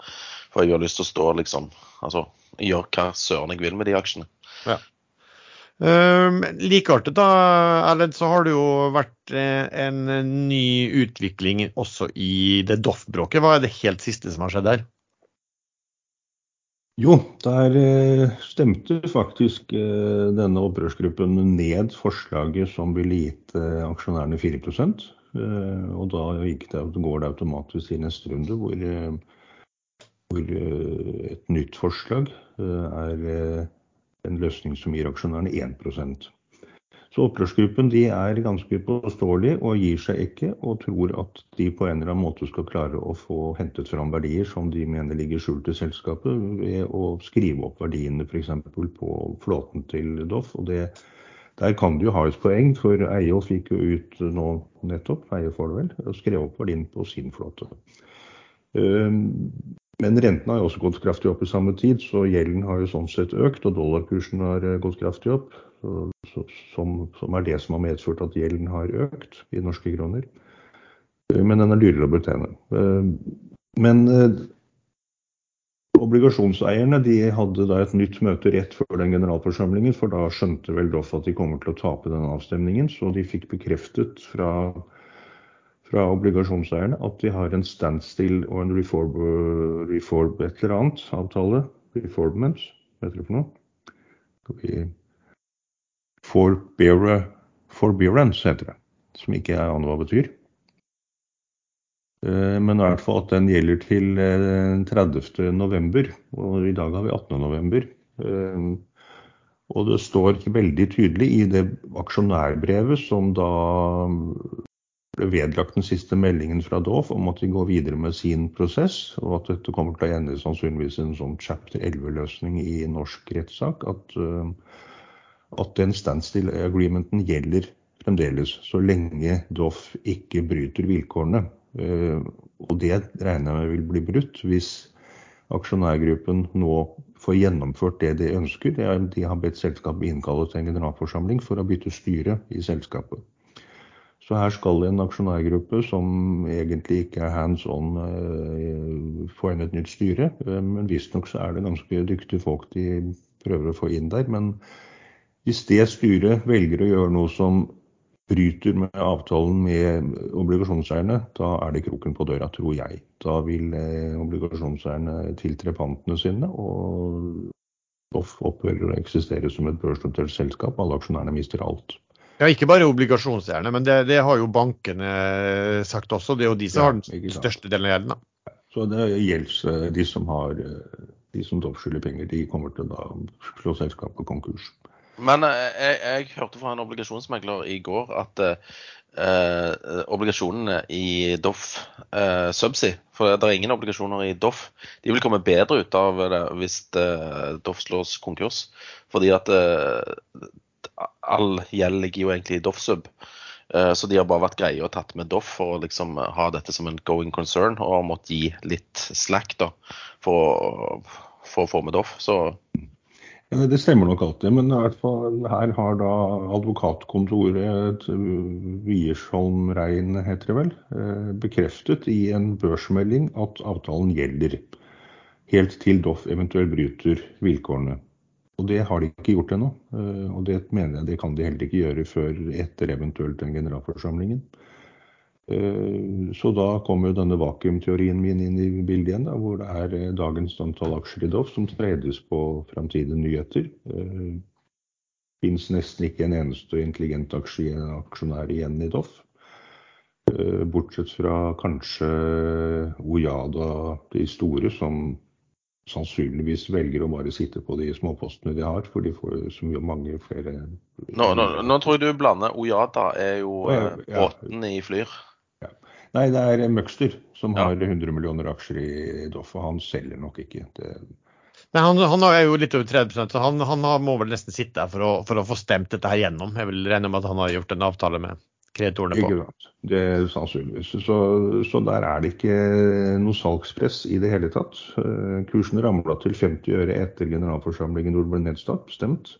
For jeg har lyst til å stå liksom Altså gjøre hva søren jeg vil med de aksjene. Ja. Um, Likeartet, da, Erlend, så har det jo vært eh, en ny utvikling også i det Doff-bråket. Hva er det helt siste som har skjedd der? Jo, der eh, stemte faktisk eh, denne opprørsgruppen ned forslaget som ville gitt aksjonærene 4% Og da gikk det, går det automatisk i neste runde, hvor, hvor et nytt forslag er en løsning som gir aksjonærene 1% Så opprørsgruppen de er ganske påståelige og gir seg ikke, og tror at de på en eller annen måte skal klare å få hentet fram verdier som de mener ligger skjult i selskapet, ved å skrive opp verdiene f.eks. på flåten til Doff. og det der kan det jo ha et poeng, for Eiolf fikk jo ut nå nettopp, Eio får det vel, og skrev opp verdien på sin flåte. Men rentene har jo også gått kraftig opp i samme tid, så gjelden har jo sånn sett økt. Og dollarkursen har eh, gått kraftig opp, så, så, som, som, er det som har medført at gjelden har økt i norske kroner. Eh, men den er dyrere å betjene. Eh, men obligasjonseierne de hadde da et nytt møte rett før den generalforsamlingen, for da skjønte vel Doff at de kommer til å tape den avstemningen. Så de fikk bekreftet fra fra obligasjonseierne at de har en standstill og en reform, reform et eller annet avtale. Reformment, hva heter det for noe? Forbearance heter det. Som ikke jeg aner hva betyr. Eh, men i hvert fall at den gjelder til 30. Eh, og i dag har vi 18. november. Eh, og det står veldig tydelig i det aksjonærbrevet som da ble vedlagt den siste meldingen fra Doff om at de går videre med sin prosess, og at dette kommer til å ende sannsynligvis en sånn chapter 11-løsning i norsk rettssak, at, uh, at den standstill agreementen gjelder fremdeles, så lenge Doff ikke bryter vilkårene. Uh, og det regner jeg med vil bli brutt hvis aksjonærgruppen nå får gjennomført det de ønsker. De har bedt selskapet innkalle til en generalforsamling for å bytte styre i selskapet. Så her skal en aksjonærgruppe som egentlig ikke er hands on, eh, få inn et nytt styre. Eh, men visstnok så er det ganske dyktige folk de prøver å få inn der. Men hvis det styret velger å gjøre noe som bryter med avtalen med obligasjonseierne, da er det kroken på døra, tror jeg. Da vil eh, obligasjonseierne tiltre pantene sine, og opphører å eksistere som et børsnotert selskap. Alle aksjonærene mister alt. Ja, ikke bare obligasjonseierne, men det, det, har jo bankene sagt også. Det er jo de som ja, har den største delen av gjelden. Så det gjelder eh, de som har eh, de som skylder penger, de kommer til å slå selskapet konkurs. Men eh, jeg, jeg, hørte fra en obligasjonsmegler i går at eh, obligasjonene i Doff eh, Subsea, for det er ingen obligasjoner i Doff, de vil komme bedre ut av det hvis eh, Doff slås konkurs. Fordi at all gjeld ligger jo egentlig i Doff-sub. Eh, så de har bare vært greie og tatt med Doff for å liksom ha dette som en going concern, og har måttet gi litt slack da, for, for å få med Doff. Så det stemmer nok alltid, men i hvert fall her har da advokatkontoret Wiersholm Rein, heter det vel, eh, bekreftet i en børsmelding at avtalen gjelder. Helt til Doff eventuelt bryter vilkårene. Og det har de ikke gjort ennå. Eh, og det mener jeg det kan de heller ikke gjøre før etter eventuelt den generalforsamlingen. Eh, så da kommer jo denne vakuumteorien min inn i bildet igjen, da, hvor det er eh, dagens antall aksjer i Doff som tredes på framtidige nyheter. Fins nesten ikke en eneste intelligent aksjonær igjen i Doff. Bortsett fra kanskje Ojada, de store, som sannsynligvis velger å bare sitte på de småpostene de har, for de får så mye mange flere Nå, nå, nå tror jeg du blander Ojada er jo ja, eh, ja. båten i Flyr. Nei, det er Møgster som Ja. har 100 millioner aksjer i Doff, og han selger nok ikke. Det, Men han, han er jo litt over 30% så han, han må vel nesten sitte her for å, for å få stemt dette her gjennom. Jeg vil regne med at han har gjort en avtale med kreditorene på. ikke sant? Det er sannsynligvis. Så, så der er det ikke noe salgspress i det hele tatt. Eh, Kursen ramla til 50 øre etter generalforsamlingen hvor det ble nedstemt. stemt.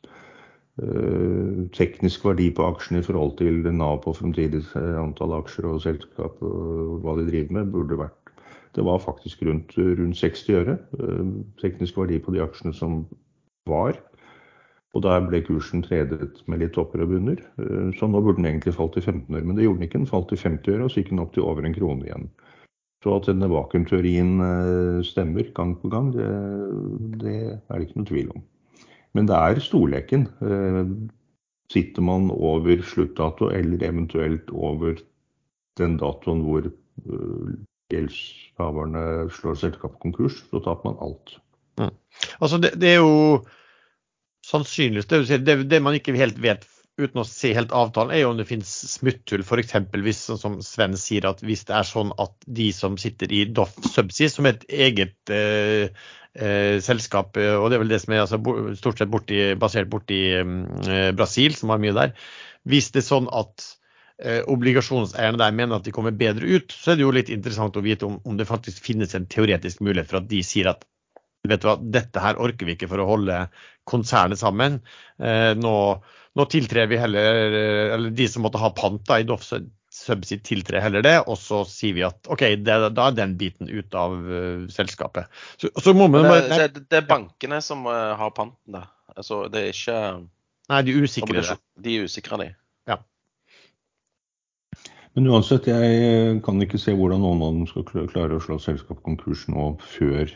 Eh, Teknisk verdi på aksjene i forhold til Nav på fremtidig eh, antall aksjer og selskap og hva de driver med, burde vært Det var faktisk rundt, rundt 60 øre. Teknisk verdi på de aksjene som var. Og der ble kursen tredet med litt topper og bunner. Eh, Så nå burde den egentlig falt til 15 øre, men det gjorde den ikke. Den falt til 50 øre, og så gikk den opp til over en krone igjen. Så at denne vakuumteorien eh, stemmer gang på gang, det, det er det ikke noe tvil om. Men det er storleken. Eh, Sitter man over sluttdato, eller eventuelt over den datoen hvor gjeldshaverne slår selskapet konkurs, så taper man alt. Altså det, det er jo sannsynligvis det, det, det man ikke helt vet uten å se helt avtalen, er jo om det finnes smutthull. F.eks. hvis, sånn som Sven sier, at hvis det er sånn at de som sitter i Doff Subsea, som er et eget eh, eh, selskap, eh, og det er vel det som er altså, stort sett borti, basert borti eh, Brasil, som har mye der. Hvis det er sånn at eh, obligasjonseierne der mener at de kommer bedre ut, så er det jo litt interessant å vite om, om det faktisk finnes en teoretisk mulighet for at de sier at vet du hva, dette her orker vi ikke for å holde konsernet sammen. Eh, nå, nå tiltrer vi heller, eh, eller de som måtte ha pant da, i Doff Subsea tiltrer heller det, og så sier vi at OK, det, da er den biten ut av uh, selskapet. Så, så må man Det, bare det, det er bankene som har panten, da. Altså, det er ikke Nei, de er usikre. De er usikre, de. Men uansett, jeg kan ikke se hvordan noen av dem skal klare å slå selskapet konkurs nå før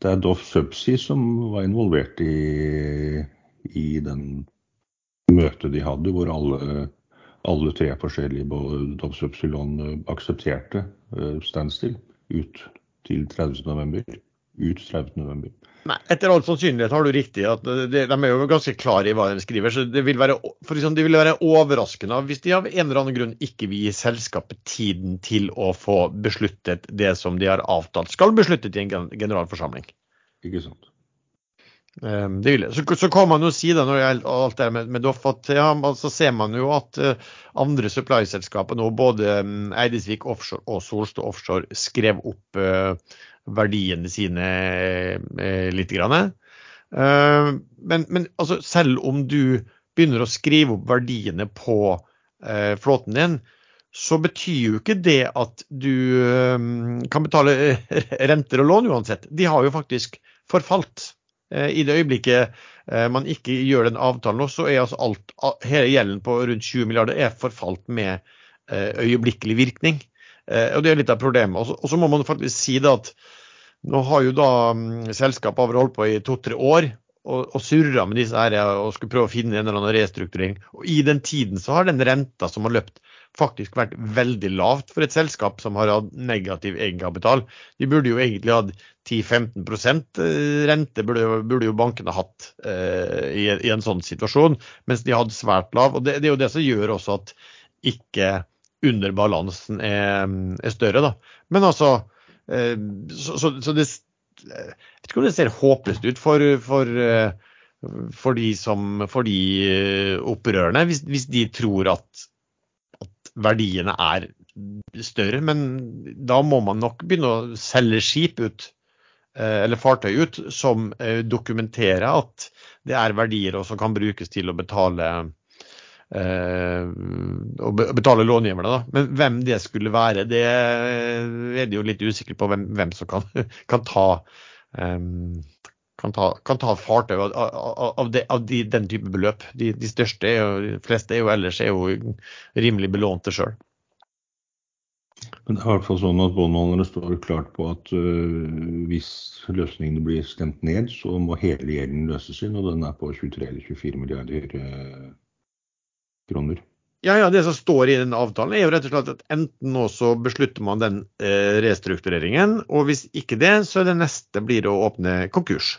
det er Doff Subsea som var involvert i, i den møtet de hadde, hvor alle, alle tre forskjellige Doff Subsea-lån aksepterte eh, standstill ut til 30.11. Ut 30.11. Nei, etter all sannsynlighet har du riktig. at De er jo ganske klare i hva de skriver. så Det vil være, for eksempel, det vil være overraskende hvis de av en eller annen grunn ikke vil gi selskapet tiden til å få besluttet det som de har avtalt skal besluttet i en generalforsamling. Ikke sant? Um. Så, så kan man jo si det når det gjelder alt det med, med Doff, at ja, man- så ser man jo at eh, andre supply-selskaper nå, både um, Eidesvik Offshore og Solstad Offshore, skrev opp eh, verdiene sine eh, litt. Grann. Eh, men men altså, selv om du begynner å skrive opp verdiene på eh, flåten din, så betyr jo ikke det at du eh, kan betale renter og lån uansett. De har jo faktisk forfalt. I det øyeblikket man ikke gjør den avtalen så er altså alt, hele gjelden på rundt 20 milliarder er forfalt med øyeblikkelig virkning. Eh, og Det er litt av problemet. Og så- må man faktisk si det at nå har jo da mm, selskapet holdt på i to-tre år og, og surra med disse her og skulle prøve å finne en eller annen restrukturering. Og I den tiden så har den renta som har løpt faktisk vært veldig lavt for et selskap som har hatt negativ egenkapital. De burde jo egentlig hatt 10-15 eh, rente, burde, burde jo bankene hatt eh, i, i en sånn situasjon, mens de hadde svært lav. og Det, det er jo det som gjør også at ikke underbalansen er, er større. da. Men altså, eh, så, så, så det jeg vet ikke om det ser håpløst ut for, for, eh, for de som for de eh, opprørerne, hvis, hvis de tror at, at verdiene er større. Men da må man nok begynne å selge skip ut, eller fartøy ut, som dokumenterer at det er verdier som kan brukes til å betale å betale långiverne. Da. Men hvem det skulle være, det er de jo litt usikre på hvem, hvem som kan, kan ta um, kan ta, kan ta fartøy av, av, av, de, av de, den type beløp. De, de største, er jo, de fleste er jo ellers er jo rimelig belånte sjøl. Men det er i hvert fall sånn at båndholderne står klart på at uh, hvis løsningene blir stemt ned, så må hele gjelden løses inn, og den er på 23 eller 24 milliarder øh, kroner. Ja, ja, Det som står i den avtalen, er jo rett og slett at enten nå så beslutter man den eh, restruktureringen, og hvis ikke det, så er det neste blir å åpne konkurs.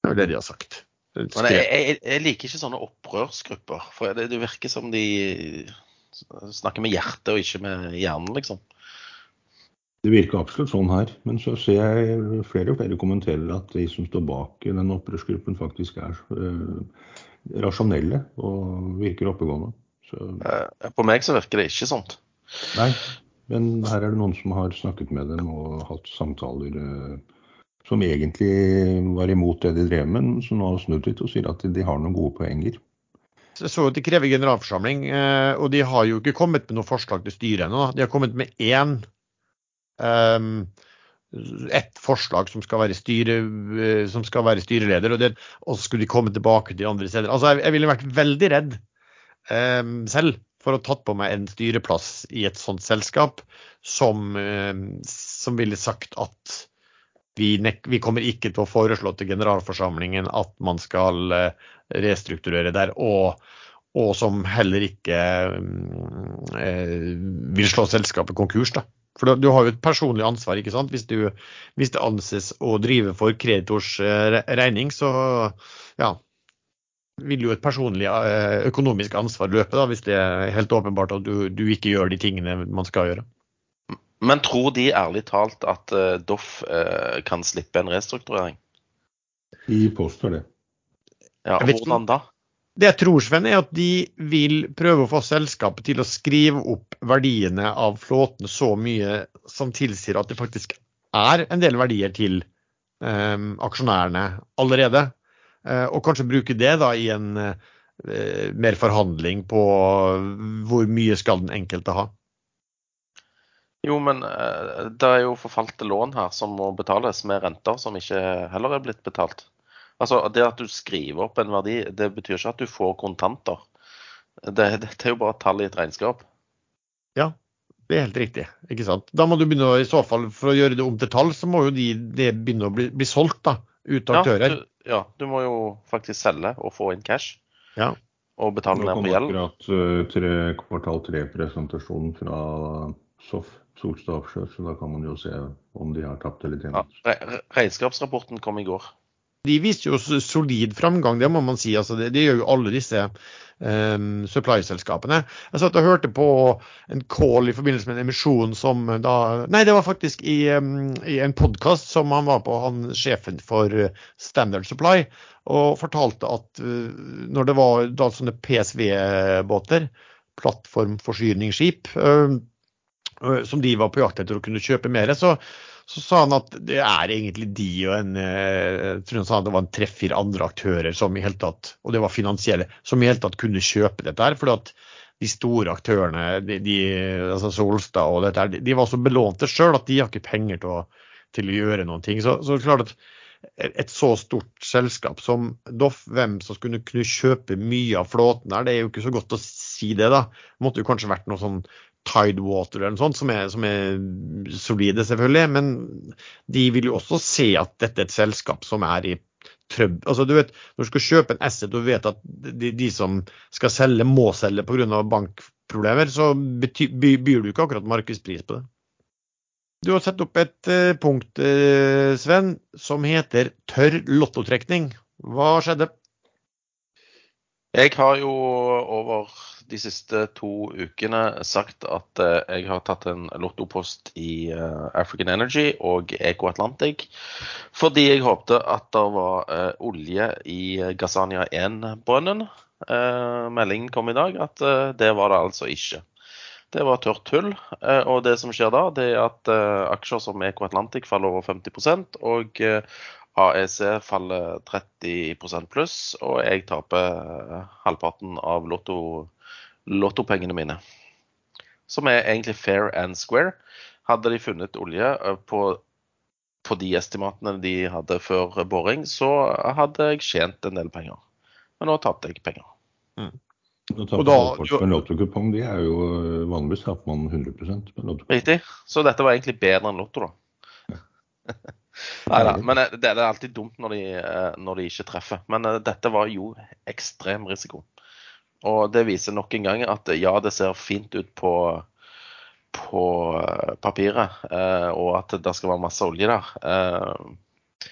Det er jo det de har sagt. Men jeg, jeg, jeg liker ikke sånne opprørsgrupper. For det, det virker som de snakker med hjertet og ikke med hjernen, liksom. Det virker absolutt sånn her. Men så ser jeg flere og flere kommenterer at de som står bak den opprørsgruppen, faktisk er uh, rasjonelle og virker oppegående. Så... Uh, på meg så virker det ikke sånt. Nei, men her er det noen som har snakket med dem og hatt samtaler uh, som egentlig var imot det de drev med, men som nå har snudd litt og sier at de, har noen gode poenger. Så at De krever generalforsamling, og de har jo ikke kommet med noe forslag til styret ennå. De har kommet med én um, et forslag som skal være, styre, eh, som skal være styreleder, og, det, og, så skulle de komme tilbake til andre steder. Altså, jeg, jeg ville vært veldig redd um, selv for å ha tatt på meg en styreplass i et sånt selskap som, um, som ville sagt at vi, vi, kommer ikke til å foreslå til generalforsamlingen at man skal uh, restrukturere der. og og som heller ikke uh, vil slå selskapet konkurs. da. For du har jo et personlig ansvar, ikke sant. Hvis, du, hvis det anses å drive for kreditors eh, regning, så ja, vil jo et personlig eh, økonomisk ansvar løpe, da, hvis det er helt åpenbart at du, du, ikke gjør de tingene man skal gjøre. Men tror de ærlig talt at uh, Doff uh, kan slippe en restrukturering? De påstår det. Ja, Hvordan da? Det jeg tror, Sven, er at de vil prøve å få selskapet til å skrive opp verdiene av flåten så mye som tilsier at det faktisk er en del verdier til um, aksjonærene allerede. Uh, og kanskje bruke det da i en uh, mer forhandling på hvor mye skal den enkelte ha. Jo, men uh, det er jo forfalte lån her som må betales med renter som ikke heller er blitt betalt. Altså, Det at du skriver opp en verdi, det betyr ikke at du får kontanter. Det, det, er jo bare tall i et regnskap. Ja, det er helt riktig. ikke sant? Da må du begynne å, i så fall, For å gjøre det om til tall, så må jo de, det begynne å bli, bli solgt da, ut av aktører. Ja du, ja, du må jo faktisk selge og få inn cash. Ja. Og betale ned på gjeld. Nå kom akkurat uh, tre, kvartal tre-presentasjonen fra SOF, Solstad Offshore, så da kan man jo se om de har tapt eller tjent. Ja, re regnskapsrapporten kom i går. De viser jo solid framgang, det må man si. Altså, det, det, gjør jo alle disse um, supply-selskapene. Jeg satt og hørte på en call i forbindelse med en emisjon som da Nei, det var faktisk i, um, i en podkast som han var på, han sjefen for Standard Supply, og fortalte at uh, når det var da sånne PSV-båter, plattformforsyningsskip, uh, som de var på jakt etter å kunne kjøpe mer, så så sa han at det er egentlig de og en eh, jeg tror han sa det var tre-fire andre aktører som i hele tatt, og det var finansielle, som i hele tatt kunne kjøpe dette her. fordi at de store aktørene, de, de, altså Solstad og dette her, de var så belånte sjøl at de har ikke penger til å, til å gjøre noen ting. Så, så klart at et så stort selskap som Doff, hvem som skulle kunne kjøpe mye av flåten her, det er jo ikke så godt å si det, da. Det måtte jo kanskje vært noe sånn Tidewater eller noe sånt, som er, som er, solide, selvfølgelig. Men de vil jo også se at dette er et selskap som er i trøbbel. Altså, du vet, når du skal kjøpe en asset og vet at de, de som skal selge, må selge pga. bankproblemer, så byr du ikke akkurat markedspris på det. Du har satt opp et uh, punkt, uh, Sven, som heter tørr lottotrekning. Hva skjedde? Jeg har jo over de siste to ukene sagt at eh, jeg har tatt en lottopost i eh, African Energy og Eco Atlantic fordi jeg håpte at det var uh, olje i Gazania 1-brønnen. Uh, meldingen kom i dag at det var det altså ikke. Det var tørt tull. og det som skjer da, det er at aksjer som Eco Atlantic faller over 50% og AEC faller 30% pluss, og jeg taper halvparten av lotto lottopengene mine. Som er egentlig fair and square. Hadde de funnet olje eh, på, på de estimatene de hadde før boring, så hadde jeg tjent en del penger. Men nå tapte jeg penger. Mm. Og da, for en lottokupong, de er jo eh, vanligvis taper man 100% Riktig. Så dette var egentlig bedre enn Lotto, da. Nei da. Men eh, det er alltid dumt når de, når de, ikke treffer. Men dette var jo ekstrem risiko. Og det viser nok en gang at ja, det ser fint ut på, på eh, papiret, eh, og at det skal være masse olje der. Eh,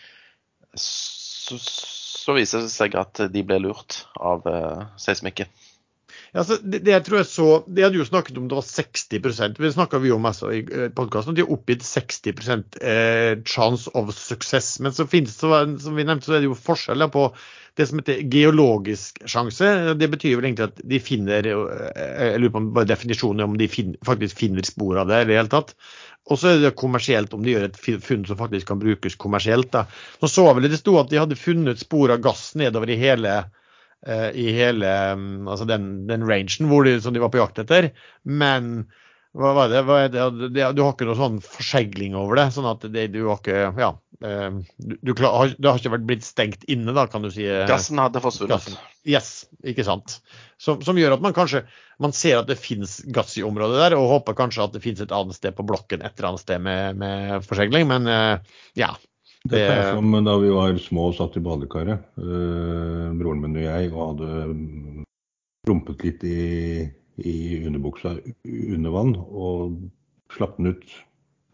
så, så, viser det seg at de ble lurt av eh, seismikken. Altså, det, det, jeg tror jeg så, De hadde jo snakket om det var 60 Det snakka vi om også i eh, podkasten. De har oppgitt 60 eh, chance of success. Men så finnes det, som vi nevnte, så er det jo forskjeller på det som heter geologisk sjanse. Det betyr vel egentlig at de finner eh, Jeg lurer på bare definisjonen om de finner, faktisk finner spor av det i det hele tatt. Og så er det kommersielt, om de gjør et funn som faktisk kan brukes kommersielt. Da. Så så vel det sto at de hadde funnet spor av gass nedover i hele i hele mm, altså den, den rangen hvor de, som de var på jakt etter. Men hva var det? Hva det? det? Du har ikke noe sånn forsegling over det? sånn at det, du har ikke ja, eh, du, du Det har ikke vært blitt stengt inne, da, kan du si? Eh, gassen hadde forsvunnet. Yes, ikke sant. Som, som, gjør at man kanskje man ser at det finnes gass i området der, og håper kanskje at det finnes et annet sted på blokken et eller annet sted med, med forsegling. Men ja, det er som da vi var små og satt i badekaret, øh, broren min og jeg, og hadde rumpet litt i, i underbuksa under vann og slapp den ut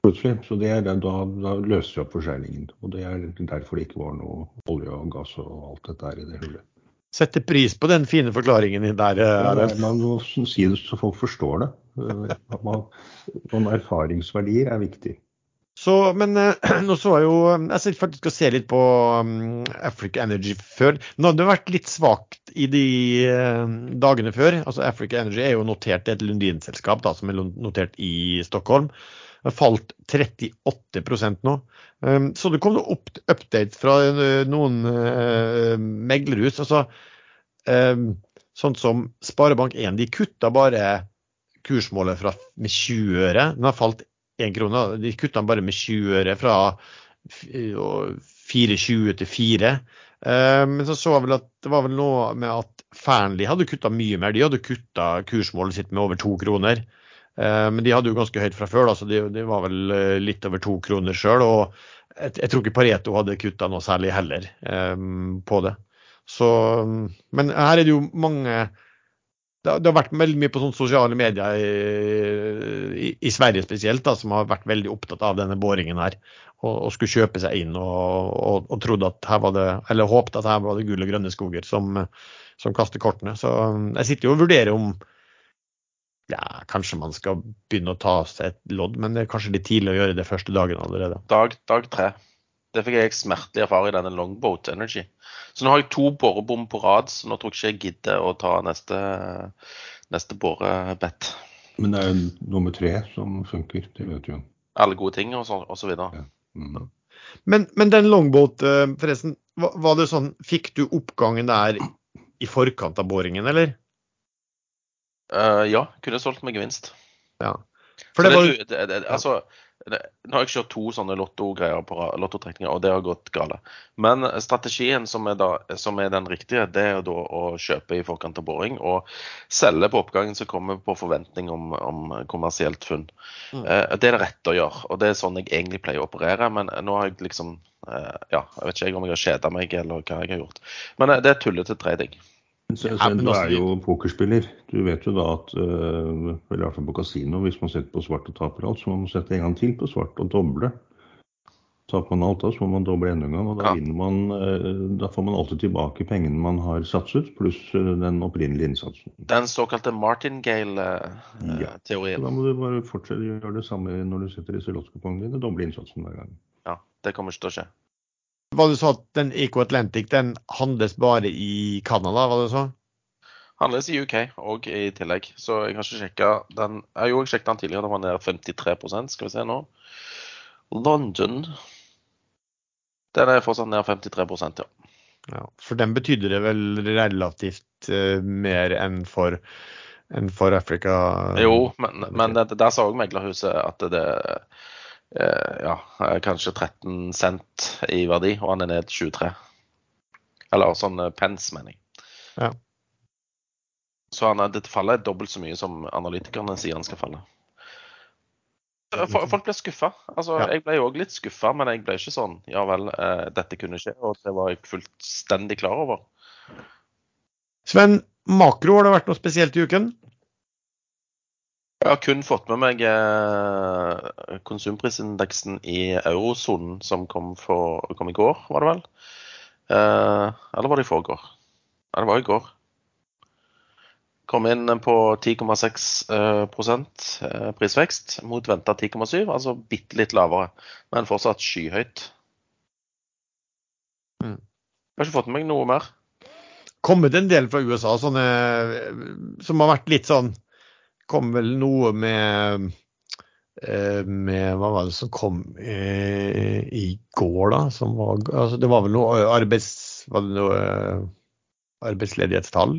plutselig. Så det er, da, da løser vi opp forseglingen. Og det er derfor det ikke var noe olje og gass og alt dette her i det hullet. Setter pris på den fine forklaringen der. Ja, man må si det så folk forstår det. Man, erfaringsverdier er viktig. Så, men eh, nå så jeg jo Jeg skal faktisk se litt på um, Africa Energy før. Nå hadde det vært litt svakt i de uh, dagene før. altså Africa Energy er jo notert et Lundin-selskap da, som er notert i Stockholm. Det har falt 38 nå. Um, så det kom noen update fra noen meglerhus. altså um, Sånn som Sparebank1, de kutta bare kursmålet fra, med 20 øre. Den har falt 1 krone. De kutta den bare med 20 øre, fra 4,20 til 4. Eh, men så så jeg vel at det var vel noe med at Fearnley hadde kutta mye mer. De hadde kutta kursmålet sitt med over to kroner. Eh, men de hadde jo ganske høyt fra før, da, så de, var vel eh, litt over to kroner sjøl. Og jeg, tror ikke Pareto hadde kutta noe særlig heller på det. Så, men her er det jo mange det, har vært veldig mye på sånne sosiale medier i, i, i Sverige spesielt, da, som har vært veldig opptatt av denne boringen her. Og, og skulle kjøpe seg inn og, og, og, trodde at her var det, eller håpte at her var det gull og grønne skoger som, som kaster kortene. Så jeg sitter jo og vurderer om ja, kanskje man skal begynne å ta seg et lodd, men det er kanskje litt tidlig å gjøre det første dagen allerede. Dag, dag tre. Det fikk jeg smertelig erfare i denne Longboat Energy. Så nå har jeg to borebom på rad, så nå tror jeg ikke jeg gidder å ta neste, neste borebett. Men det er nummer tre som funker, det vet du jo. Alle gode ting og så, og så videre. Ja. Mm. Men, men, den longboat, eh, forresten, var det sånn Fikk du oppgangen der i forkant av boringen, eller? Uh, ja, kunne solgt med gevinst. Ja. For det, var... det, det, altså, nå har jeg kjørt to sånne lottogreier på lottotrekninger, og det har gått galt. Men strategien som er, da, som er, den riktige, det er da å kjøpe i forkant av boring og selge på oppgangen som kommer på forventning om, om kommersielt funn. Mm. Eh, det er det rette å gjøre, og det er sånn jeg egentlig pleier å operere. Men nå har jeg liksom eh, Ja, jeg vet ikke om jeg har kjeda meg eller hva jeg har gjort. Men eh, det er tullete trading. Så, så, du er jo pokerspiller. Du vet jo da at uh, i hvert fall på kasino, hvis man setter på svart og taper alt, så må man sette en gang til på svart og doble. Taper man alt da, så må man doble enda en gang. og Da, ja. man, uh, da får man alltid tilbake pengene man har satset, pluss uh, den opprinnelige innsatsen. Den såkalte martingale-teorien. Ja. Da må du bare fortsette å gjøre det samme når du setter disse lottokupongene dine. Doble innsatsen hver gang. Ja, det kommer ikke til å skje var det så at den Eco Atlantic den handles bare i Canada, var det så? Handles i UK og i tillegg. Så jeg har ikke sjekka den. Jeg har sjekket den tidligere, den var nede 53% Skal vi se nå. London Den er fortsatt nede 53 ja. ja. For den betydde det vel relativt uh, mer enn for, enn for Afrika? Jo, men, men det, der sa òg meglerhuset at det ja, kanskje 13 cent i verdi, og han er ned 23. Eller sånn eh, pence, mener jeg. Ja. Så han, dette fallet er dobbelt så mye som analytikerne sier han skal falle. Folk ble skuffa. Altså, ja. Jeg ble òg litt skuffa, men jeg ble ikke sånn Ja vel, eh, dette kunne skje. Og det var jeg fullstendig klar over. Sven, Makro, har det vært noe spesielt i uken? Jeg har kun fått med meg eh, konsumprisindeksen i eurosonen som kom, for, kom, i går, var det vel? Eh, eller var det i forgår? Ja, det var i går. Kom inn på 10,6 eh, eh, prisvekst mot venta 10,7, altså bitte litt lavere, men fortsatt skyhøyt. Mm. Jeg har ikke fått med meg noe mer. Kommet en del fra USA sånne, som har vært litt sånn kom vel noe med eh, med Hva var det som kom eh, i går, da? Som var, altså det var vel noe arbeids... Var det noe eh, arbeidsledighetstall?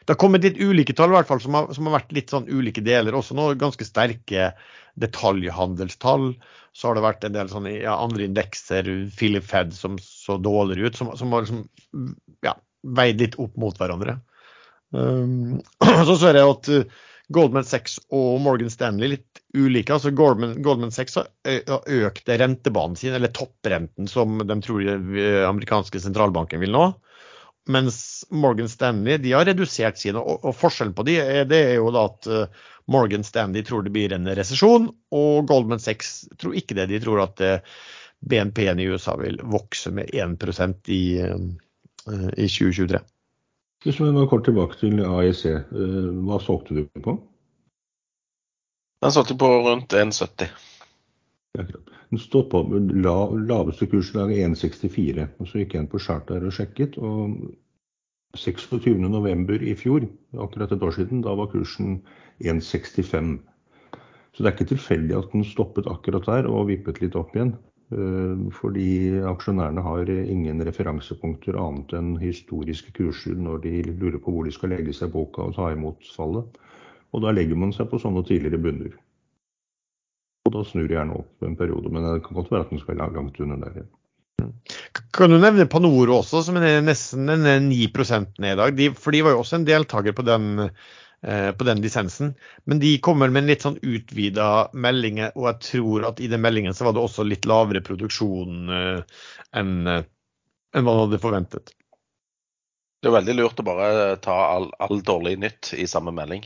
Det har kommet litt ulike tall, i hvert fall, som har, som har vært litt sånn ulike deler. Også noen ganske sterke detaljhandelstall. Så har det vært en del sånne ja, andre indekser, Philip Fed, som så dårligere ut, som, som har liksom, ja, veid litt opp mot hverandre. Um, så ser jeg at Goldman Sachs og Morgan Stanley litt ulike. altså Goldman, Goldman Sachs har økt rentebanen sin, eller topprenten som de tror den amerikanske sentralbanken vil nå. Mens Morgan Stanley de har redusert sine. Og, og forskjellen på de er, det er jo da at Morgan Stanley tror det blir en resesjon, og Goldman Sachs tror ikke det. De tror at BNP-en i USA vil vokse med 1% i, i 2023. Hvis vi går kort tilbake til AEC, eh, hva solgte du på? Den solgte på rundt 1,70. Den står på laveste kursdag 1,64. og Så gikk jeg inn på charter og sjekket. og 26.11. i fjor, akkurat et år siden, da var kursen 1,65. Så det er ikke tilfeldig at den stoppet akkurat der og vippet litt opp igjen. Eh, fordi aksjonærene har ingen referansepunkter annet enn historiske kurser når de lurer på hvor de skal legge seg boka og ta imot fallet. Og da legger man seg på sånne tidligere bunner. Og da snur de gjerne opp en periode, men det kan godt være at den skal langt under der igjen. Kan du nevne Panoro også, som er nesten en 9 ned i dag? De, for de var jo også en deltaker på den Eh, på den lisensen. Men de kommer med en litt sånn utvida melding, og jeg tror at i den meldingen så var det også litt lavere produksjon eh, enn hva enn man hadde forventet. Det er veldig lurt å bare ta all, all dårlig nytt i samme melding.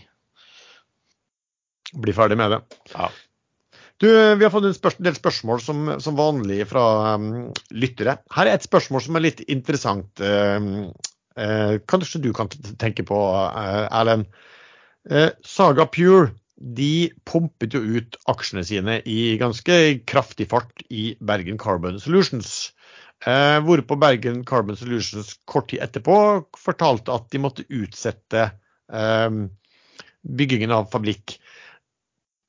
Bli ferdig med det. Ja. Du, Vi har fått en del spørsmål som, som vanlig fra um, lyttere. Her er et spørsmål som er litt interessant. Uh, uh, kanskje du kan tenke på, uh, Erlend. Eh, Saga Pure de pumpet jo ut aksjene sine i ganske kraftig fart i Bergen Carbon Solutions. Eh, hvorpå Bergen Carbon Solutions kort tid etterpå fortalte at de måtte utsette eh, byggingen av fabrikk.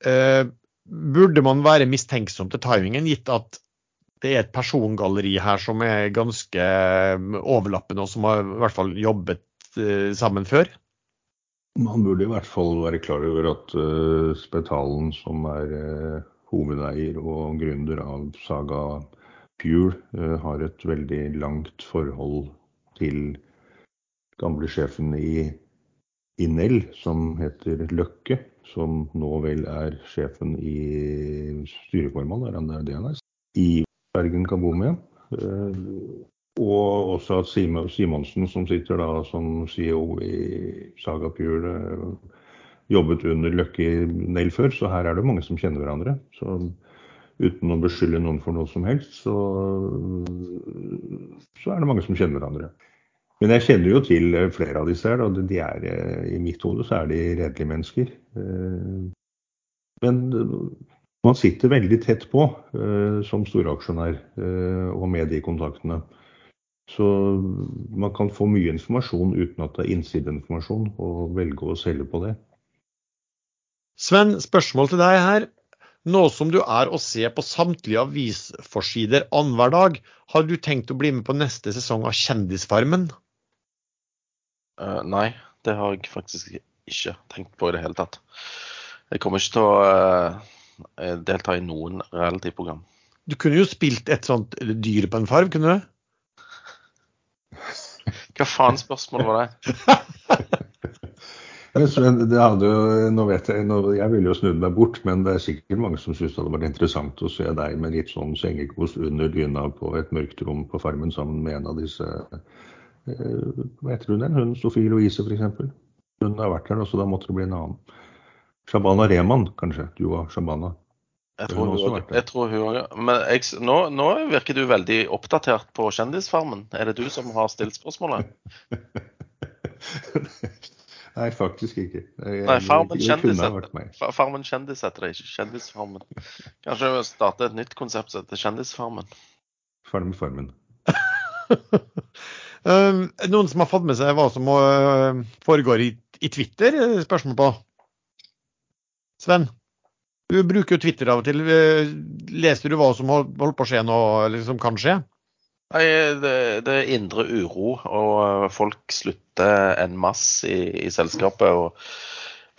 Eh, burde man være mistenksom til timingen, gitt at det er et persongalleri her som er ganske eh, overlappende, og som har i hvert fall jobbet eh, sammen før? Man burde i hvert fall være klar over at uh, Spetalen, som er uh, hovedeier og gründer av Saga Pule, uh, har et veldig langt forhold til gamle sjefen i, i Nell, som heter Løkke. Som nå vel er sjefen i styreformann, er han det han er? I Bergen Kabomia. Og også at Simonsen, som sitter da som CEO i Saga Pure, jobbet under Løkke Nail før, så her er det mange som kjenner hverandre. Så uten å beskylde noen for noe som helst, så, så er det mange som kjenner hverandre. Men jeg kjenner jo til flere av disse her. og de er, I mitt hode så er de redelige mennesker. Men man sitter veldig tett på som storaksjonær og med de kontaktene. Så man kan få mye informasjon uten at det er innsideinformasjon, og velge å selge på det. Sven, spørsmål til deg her. Nå som du er å se på samtlige avisforsider annenhver dag, har du tenkt å bli med på neste sesong av Kjendisfarmen? Uh, nei, det har jeg faktisk ikke tenkt på i det hele tatt. Jeg kommer ikke til å uh, delta i noen reality-program. Du kunne jo spilt et sånt dyr på en farv, kunne du? Hva faen spørsmål var det? det hadde jo, nå vet Jeg nå, jeg ville jo snudd meg bort, men det er sikkert mange som syns det hadde vært interessant å se deg med litt sånn sengekos under dyna på et mørkt rom på Farmen sammen med en av disse eh, Hva heter hun den? Hun Sofie Louise, f.eks.? Hun har vært der, så da måtte det bli en annen. Shabana Rehman, kanskje. Du og Shabana. Jeg tror hun, hun. Jeg tror hun også. Men jeg, nå, nå virker du veldig oppdatert på Kjendisfarmen. Er det du som har stilt spørsmålet? Nei, faktisk ikke. Jeg, Nei, Farmen kjendis. Farmen kjendis heter det, ikke Kjendisfarmen. Kanskje vi starter et nytt konsept som heter Kjendisfarmen. Ferdig Farmen. Um, noen som har fått med seg hva som uh, foregår i, i Twitter? eh, Spørsmål på. Sven, du bruker jo Twitter av og til. Leste Leser du hva som holdt på å skje nå, eller som kan skje? Nei, det, det er indre uro, og øh, folk slutter en masse i, i selskapet. Og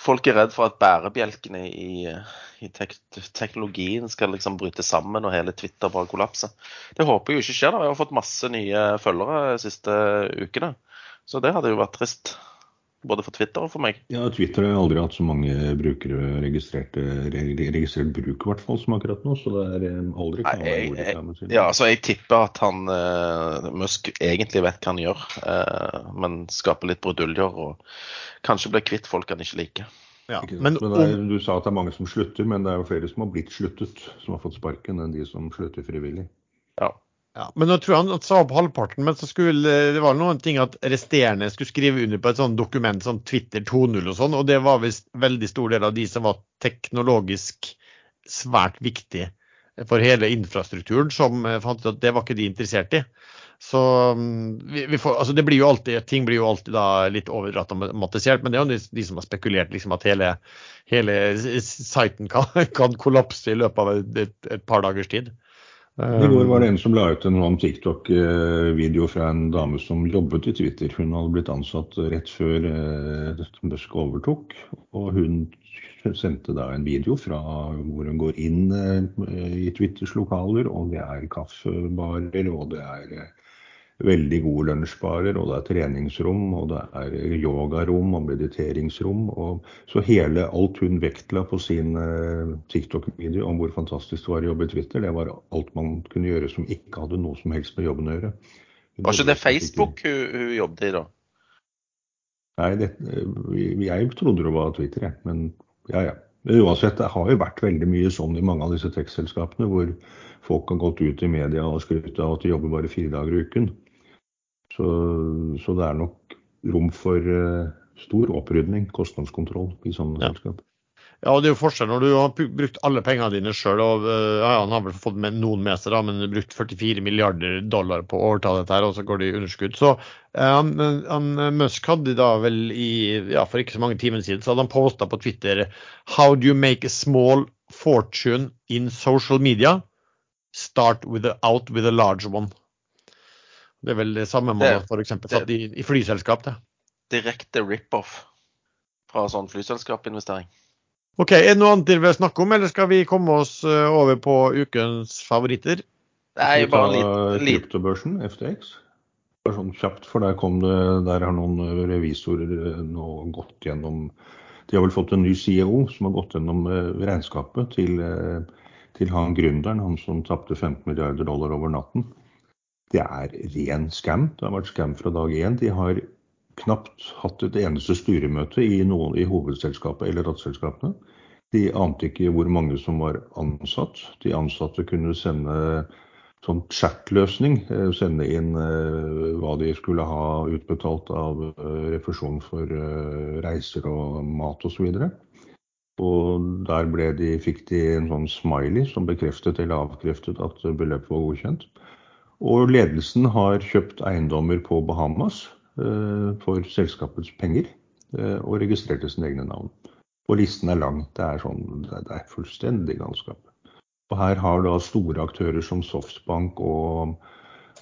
folk er redd for at bærebjelkene i, i tek teknologien skal liksom bryte sammen og hele Twitter bare kollapse. Det håper jeg jo ikke skjer. da. Jeg har fått masse nye følgere de siste ukene. Så det hadde jo vært trist. Både for Twitter og for meg. Ja, Twitter har jo aldri hatt så mange brukere registrert, registrert bruk, i hvert fall, som akkurat nå. Så det er eh, aldri kan. Ja, altså Jeg tipper at han uh, Musk egentlig vet hva han gjør, uh, men skaper litt bruduljer og kanskje blir kvitt folk han ikke liker. Ja. Ikke? Men Men er, du sa at det er mange som slutter, men det er jo flere som har blitt sluttet, som har fått sparken, enn de som slutter frivillig. Ja. Ja, men nå tror jeg han sa opp halvparten, men så skulle det var noen ting at resterende skulle skrive under på et sånt dokument, som Twitter 2.0 og sånn, og det var visst veldig stor del av de som var teknologisk svært viktige for hele infrastrukturen, som eh, fant ut at det var ikke de interessert i. Så mm, vi, vi får, altså det blir jo alltid, ting blir jo alltid litt overdramatisert, men det er jo de, de som har spekulert liksom at hele, hele siten kan, kan kollapse i løpet av et, et, et par dagers tid. I går var det en som la ut en sånn TikTok-video fra en dame som jobbet i Twitter. Hun hadde blitt ansatt rett før eh, Musk overtok, og hun sendte da en video fra hvor hun går inn eh, i Twitters lokaler, og det er kaffebarer, og det er eh, veldig gode lunsjbarer, og det er treningsrom, og det er yogarom og mediteringsrom. Og så hele alt hun vektla på sin eh, TikTok-video om hvor fantastisk det var å jobbe i Twitter, det var alt man kunne gjøre som ikke hadde noe som helst med jobben å gjøre. Var ikke det Facebook hun, hun jobbet i, da? Nei, det, jeg trodde det var Twitter, jeg. Men ja, ja. Uansett, det har jo vært veldig mye sånn i mange av disse tekstselskapene, hvor folk har gått ut i media og skrytt av at de jobber bare fire dager i uken. Så, så det er nok rom for eh, stor opprydning, kostnadskontroll, i sånne Ja. selskap. Ja, og det er jo forskjell når du har brukt alle pengene dine sjøl. Ja, han har vel fått med noen med seg, da, men brukt 44 milliarder dollar på å overta dette, her, og så går det i underskudd. Så eh, han, han, Musk hadde da vel i, ja, for ikke så mange timer siden, så hadde han posta på Twitter How do you make a small fortune in social media? Start with a, out with a large one. Det er vel det samme man har for eksempel satt i, i flyselskap, det. Direkte rip-off fra sånn flyselskapinvestering. Ok, Er det noe annet dere vil snakke om, eller skal vi komme oss eh, over på ukens favoritter? Det er jo bare litt... Kryptobørsen, FTX. Bare sånn kjapt, for der kom det Der har noen revisorer eh, nå gått gjennom De har vel fått en ny CEO som har gått gjennom eh, regnskapet til, eh, til han gründeren, han som tapte 15 milliarder dollar over natten. Det er ren skam. Det har vært skam fra dag én. De har knapt hatt et eneste styremøte i, noen, i hovedselskapet eller datterselskapene. De ante ikke hvor mange som var ansatt. De ansatte kunne sende sånn chat-løsning, Sende inn eh, hva de skulle ha utbetalt av eh, refusjon for eh, reiser og mat osv. Og der ble de, fikk de en sånn smiley som bekreftet eller avkreftet at beløpet var godkjent. Og ledelsen har kjøpt eiendommer på Bahamas eh, for selskapets penger eh, og registrerte sine egne navn. Og listen er lang. Det er, sånn, det er- fullstendig galskap. Og her har da store aktører som Softbank og,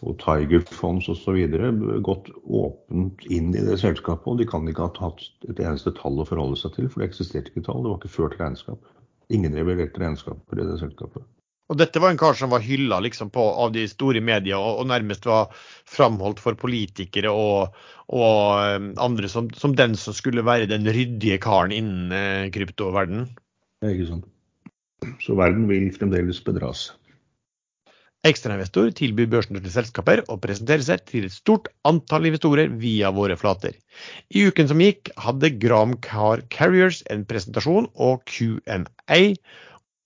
og Tiger Fonds osv. gått åpent inn i det selskapet, og de kan ikke ha hatt et eneste tall å forholde seg til, for det eksisterte ikke tall. Det var ikke ført regnskap. Ingen reviderte regnskaper i det selskapet. Og dette var en kar som var hylla liksom på, av de store media, og, og nærmest var framholdt for politikere og, og eh, andre som, som den som skulle være den ryddige karen innen eh, kryptoverden. Det er ikke sant. Så verden vil fremdeles bedras. Ekstrainvestor tilbyr børsnoterte selskaper å presentere seg til et stort antall investorer via våre flater. I uken som gikk hadde Gram Car Carriers en presentasjon og Q&A,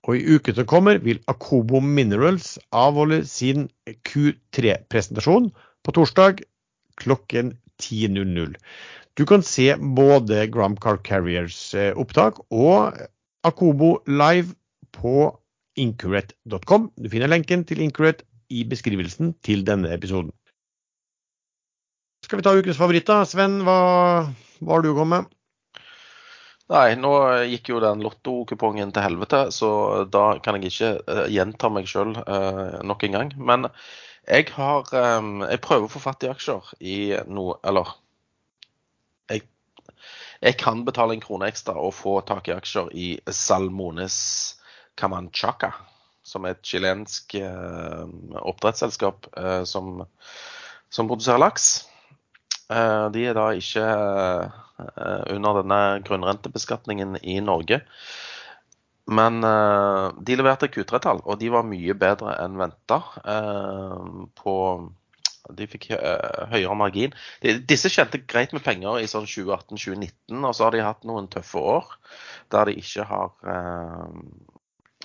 og i uken som kommer vil Akobo Minerals avholde sin Q3-presentasjon på torsdag klokken 10.00. Du kan se både Gram Car Carriers opptak og Akobo live på incuret.com. Du finner lenken til Incuret i beskrivelsen til denne episoden. Skal vi ta ukens favoritter? Sven, hva, hva har du kommet med? Nei, nå gikk jo den lottokupongen til helvete, så da kan jeg ikke uh, gjenta meg sjøl eh, nok en gang. Men jeg har um, Jeg prøver å få fatt i aksjer i noe Eller jeg, jeg kan betale en krone ekstra og få tak i aksjer i Salmones Camanchaca, som er et chilensk eh, oppdrettsselskap eh, som, som, produserer laks. Eh, de er da ikke eh, under denne grunnrentebeskatningen i Norge. Men eh, de leverte Q3-tall, og de var mye bedre enn venta. De fikk høyere margin. Disse tjente greit med penger i sånn 2018-2019, og så har de hatt noen tøffe år der det ikke har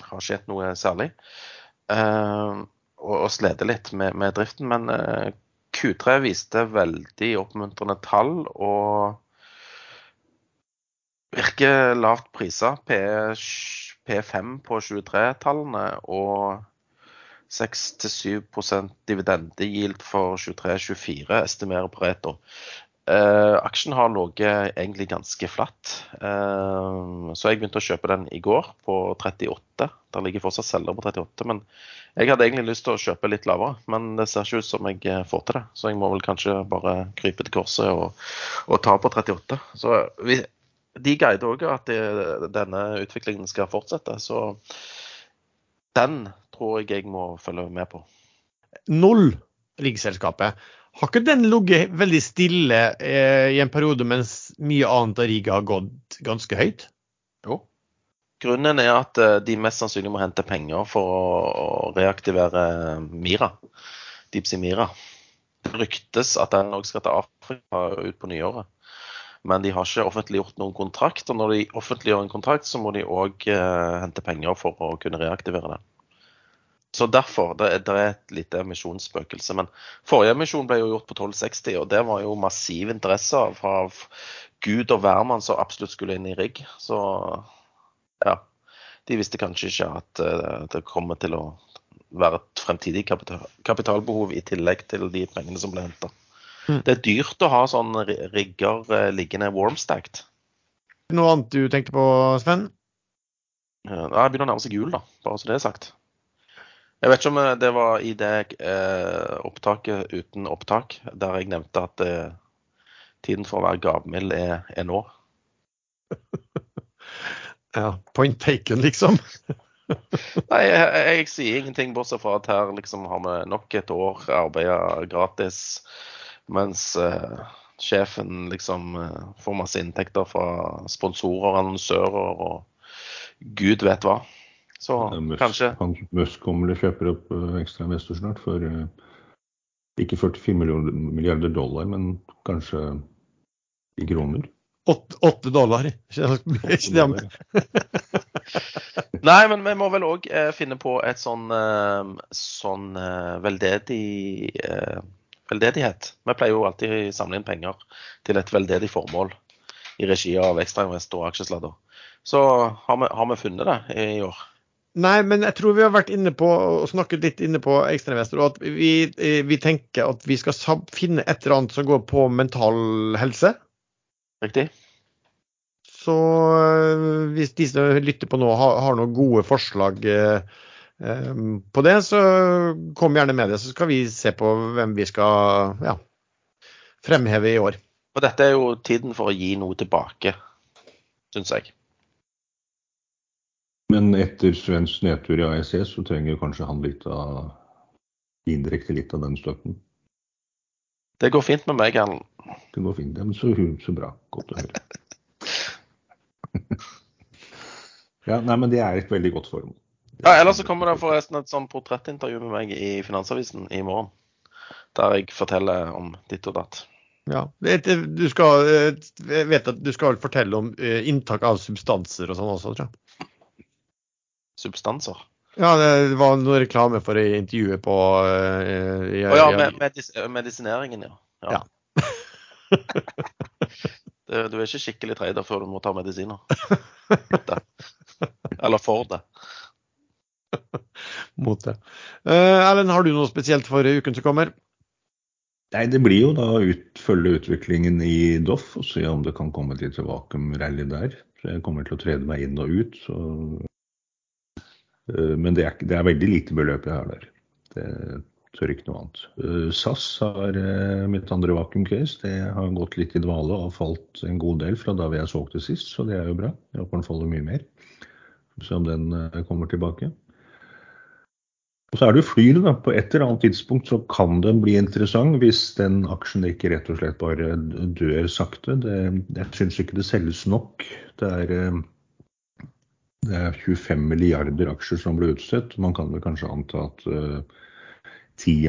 har skjedd noe særlig. Og, og litt med, med driften. Men Q3 viste veldig oppmuntrende tall og virker lavt priser. P5 på 23-tallene og 6-7% dividendegild for 23-24 estimerer Pareto. Uh, aksjen har ligget egentlig ganske flatt. Uh, så jeg begynte å kjøpe den i går på 38. Der ligger fortsatt selger på 38. Men jeg hadde egentlig lyst til å kjøpe litt lavere. Men det ser ikke ut som jeg eh, får til det. Så jeg må vel kanskje bare krype til korset og, og ta på 38. Så vi, de guider òg at det, denne utviklingen skal fortsette. Så den tror jeg jeg må følge med på. Null riggselskapet. Har ikke den ligget veldig stille eh, i en periode mens mye annet av riget har gått ganske høyt? Jo. Grunnen er at eh, de mest sannsynlig må hente penger for å, reaktivere Mira. Deepsea Mira. Det ryktes at den òg skal til Afrika ut på nyåret. Men de har ikke offentliggjort noen kontrakt. Og når de offentliggjør en kontrakt, så må de òg eh, hente penger for å kunne reaktivere den. Så derfor det, det er et lite emisjonsspøkelse. Men forrige emisjon ble jo gjort på 1260, og det var jo massiv interesse av, Gud og hvermann som absolutt skulle inn i rigg. Så ja. De visste kanskje ikke at uh, det kommer til å være et fremtidig kapital, kapitalbehov i tillegg til de pengene som ble henta. Mm. Det er dyrt å ha sånne rigger uh, liggende warmstacked. Noe annet du tenkte på, Sven? Ja, det begynner å nærme seg jul, da, bare så det er sagt. Jeg vet ikke om det var i det eh, opptaket uten opptak, der jeg nevnte at eh, tiden for å være gavmild er, er, nå. ja, point taken, liksom. Nei, jeg, jeg, sier ingenting bortsett fra at her liksom har vi nok et år arbeida gratis, mens eh, sjefen liksom eh, får masse inntekter fra sponsorer, og annonsører og gud vet hva. Så Musk, kanskje han, Musk kommer til å kjøpe opp uh, ekstra investor snart for uh, ikke 44 milliarder dollar, men kanskje i kroner. Åtte dollar. Nei, men vi må vel òg eh, finne på et sånn, eh, sånn eh, veldedig eh, veldedighet. Vi pleier jo alltid å samle inn penger til et veldedig formål i regi av Ekstrainvestor og Aksjesladder. Så har vi, har vi funnet det i år. Nei, men jeg tror vi har vært inne på og snakket litt inne på ekstrainvestor, og at vi, eh, vi, tenker at vi skal finne et eller annet som går på mental helse. Riktig. Så eh, hvis de som lytter på nå har, har noen gode forslag eh, eh, på det, så kom gjerne med det. Så skal vi se på hvem vi skal ja, fremheve i år. Og dette er jo tiden for å gi noe tilbake, syns jeg. Men etter Svens nedtur i AEC, så trenger kanskje han litt av indirekte litt av den støtten. Det går fint med meg, Erlend. Det går fint. Ja, men så, så bra. Godt å høre. ja, nei, men det er et veldig godt formål. Ja, Ellers så kommer det forresten et sånn portrettintervju med meg i Finansavisen i morgen. Der jeg forteller om ditt og datt. Ja. Du skal, jeg vet at du skal fortelle om inntak av substanser og sånn også, tror jeg. Substanser? Ja, det var noe reklame for det intervjuet på uh, i, oh, ja, med, medis medisineringen, ja. ja. ja. du, du er ikke skikkelig trader før du må ta medisiner. Eller for det. Mot det. Uh, Erlend, har du noe spesielt for uken som kommer? Nei, Det blir jo da å ut, følge utviklingen i Doff og se om det kan komme et lite vakuumrally der. Så jeg kommer til å trede meg inn og ut. Så Eh, men det er, det er, veldig lite beløp jeg har der. Det tør ikke noe annet. Eh, SAS har eh, mitt andre vakuum-case. Det har gått litt i dvale og falt en god del fra da vi har solgt det sist, så det er jo bra. Jeg håper den faller mye mer. Se om den kommer tilbake. Og så er det jo Flyr. da, På et eller annet tidspunkt så kan den bli interessant hvis den aksjen ikke rett og slett bare dør sakte. Det, jeg syns ikke det selges nok. Det er det er 25 milliarder aksjer som ble utstedt. Man kan vel kanskje anta at uh,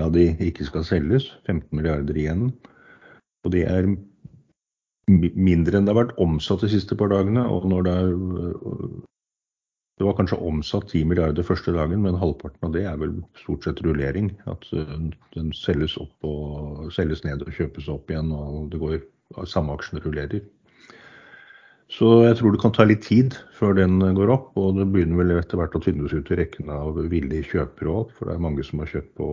av de ikke skal selges. 15 milliarder igjen. Og det er mindre enn det har vært omsatt de siste par dagene. Og når det er uh, det var kanskje omsatt 10 milliarder første dagen, men halvparten av det er vel stort sett rullering. At uh, den selges opp og selges ned og kjøpes opp igjen, og det går, samme aksjen rullerer. Så jeg tror det kan ta litt tid før den går opp. Og det begynner vel etter hvert å tynnes ut i rekken av villige kjøpere òg. For det er mange som har kjøpt på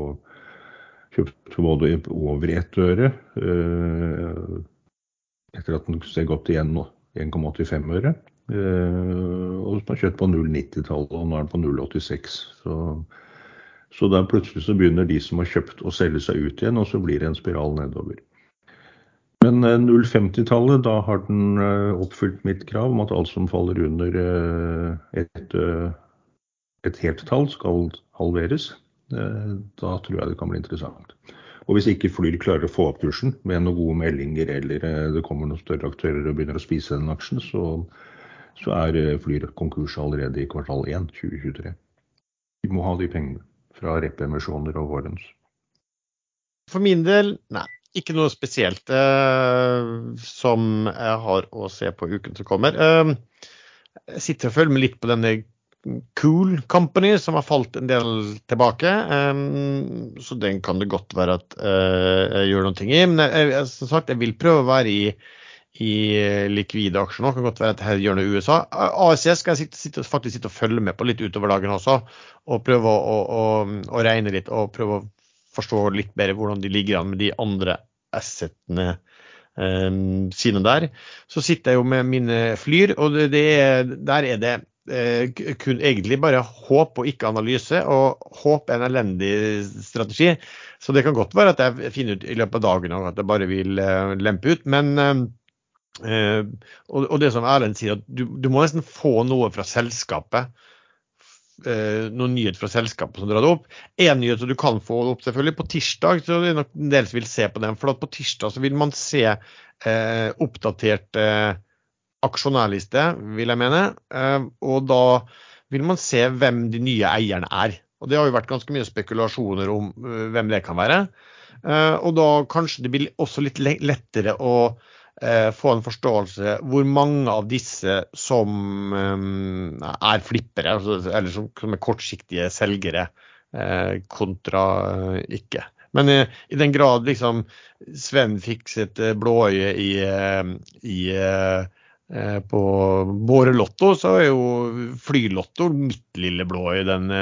kjøpt både over ett øre. Eh, etter at den steg opp til 1,85 øre. Eh, og som har kjøpt på 0,90-tallet, og nå er den på 0,86. Så, så der plutselig så begynner de som har kjøpt å selge seg ut igjen, og så blir det en spiral nedover. Men 050-tallet, eh, da har den eh, oppfylt mitt krav om at alt som faller under eh, et, et helt tall, skal halveres. Da tror jeg det kan bli interessant. Og hvis ikke Flyr klarer å få opp kursen med noen gode meldinger, eller det kommer noen større aktører og begynner å spise den aksjen, så, så er Flyr konkurs allerede i kvartal 1 2023. Vi må ha de pengene fra rep-emisjoner og warrants. For min del, nei ikke noe spesielt eh, som jeg har å se på uken som kommer. Eh, jeg sitter og følger med litt på denne Cool Company, som har falt en del tilbake. Eh, så den kan det godt være at uh, jeg gjør noe i. Men jeg, som sagt, jeg vil prøve å være i, i likvide aksjer nå. Kan godt være at jeg gjør noe i USA. ASS skal jeg sitte, sitte, faktisk sitte og følge med på litt utover dagen også. Og prøve å, å, å, å regne litt og prøve å forstå litt bedre hvordan de ligger an med de andre assetene um, sine der. Så sitter jeg jo med mine flyr, og det, det er, der er det eh, kun egentlig bare håp og ikke analyse. Og håp er en elendig strategi. Så det kan godt være at jeg finner ut i løpet av dagen at jeg bare vil eh, lempe ut. Men uh, og, og, det som Erlend sier, at du, du må nesten få noe fra selskapet eh, noen nyheter fra selskapet som drar det opp. En nyhet som du kan få opp selvfølgelig på tirsdag, så det er nok en del som vil se på den. For på tirsdag så vil man se eh, oppdatert eh, aksjonærliste, vil jeg mene. Eh, og da vil man se hvem de nye eierne er. Og Det har jo vært ganske mye spekulasjoner om uh, hvem det kan være. Uh, og da kanskje det blir også litt lettere å Eh, få en forståelse hvor mange av disse som eh, er flippere, altså, eller som, som, er kortsiktige selgere, eh, kontra ikke. Men i den grad liksom Sven fikk sitt blåøye i, i på Bårelotto, så er jo Flylotto mitt lille blåøye den,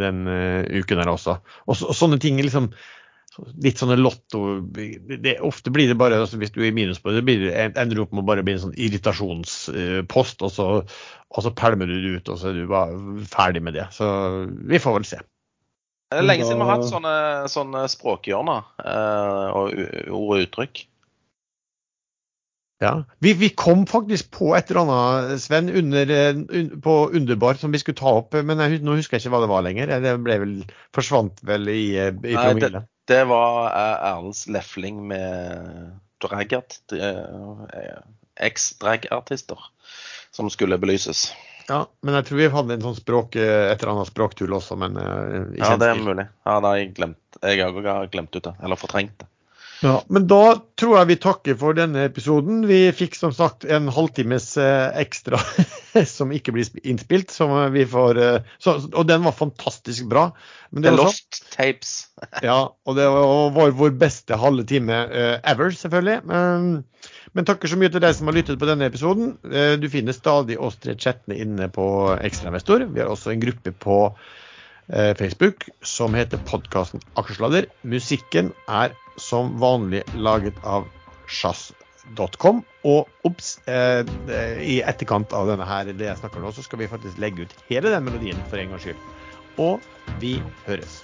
den uken her også. Og, så, og sånne ting liksom litt sånne lotto det, Ofte blir det bare, altså hvis du er i minus på det, blir det ender du opp med å bare bli en sånn irritasjonspost, og så, og så pælmer du det ut, og så er du bare ferdig med det. Så vi får vel se. Det er lenge siden vi har hatt sånne, sånne språkhjørner eh, og ord og uttrykk. Ja. Vi, vi, kom faktisk på et eller annet, Sven, under, un, på Underbar som vi skulle ta opp. Men jeg, nå husker jeg ikke hva det var lenger. Det ble vel, forsvant vel i, i promille. Det var eh, Erlends lefling med dragart, eh, eks-dragartister som skulle belyses. Ja, men jeg tror vi hadde en sånn språk, et eller annet språktull også, men Ja, det er mulig. Ja, det har jeg glemt. Jeg har glemt ut det. Eller fortrengt det. Ja, Men da tror jeg vi takker for denne episoden. Vi fikk som sagt en halvtimes eh, ekstra som ikke blir innspilt. Som vi får, eh, så, og den var fantastisk bra. Men det, det Lost Tapes. ja, og det var vår, beste halve time ever, selvfølgelig. Men, men, takker så mye til deg som har lyttet på denne episoden. Du finner stadig oss tre chattene inne på Ekstrainvestor. Vi har også en gruppe på Facebook som heter podkasten Aksjesladder. Musikken er som vanlig laget av sjazz.com. Og obs, eh, i etterkant av denne her, det jeg snakker nå, så skal vi faktisk legge ut hele den melodien for en gangs skyld. Og vi høres.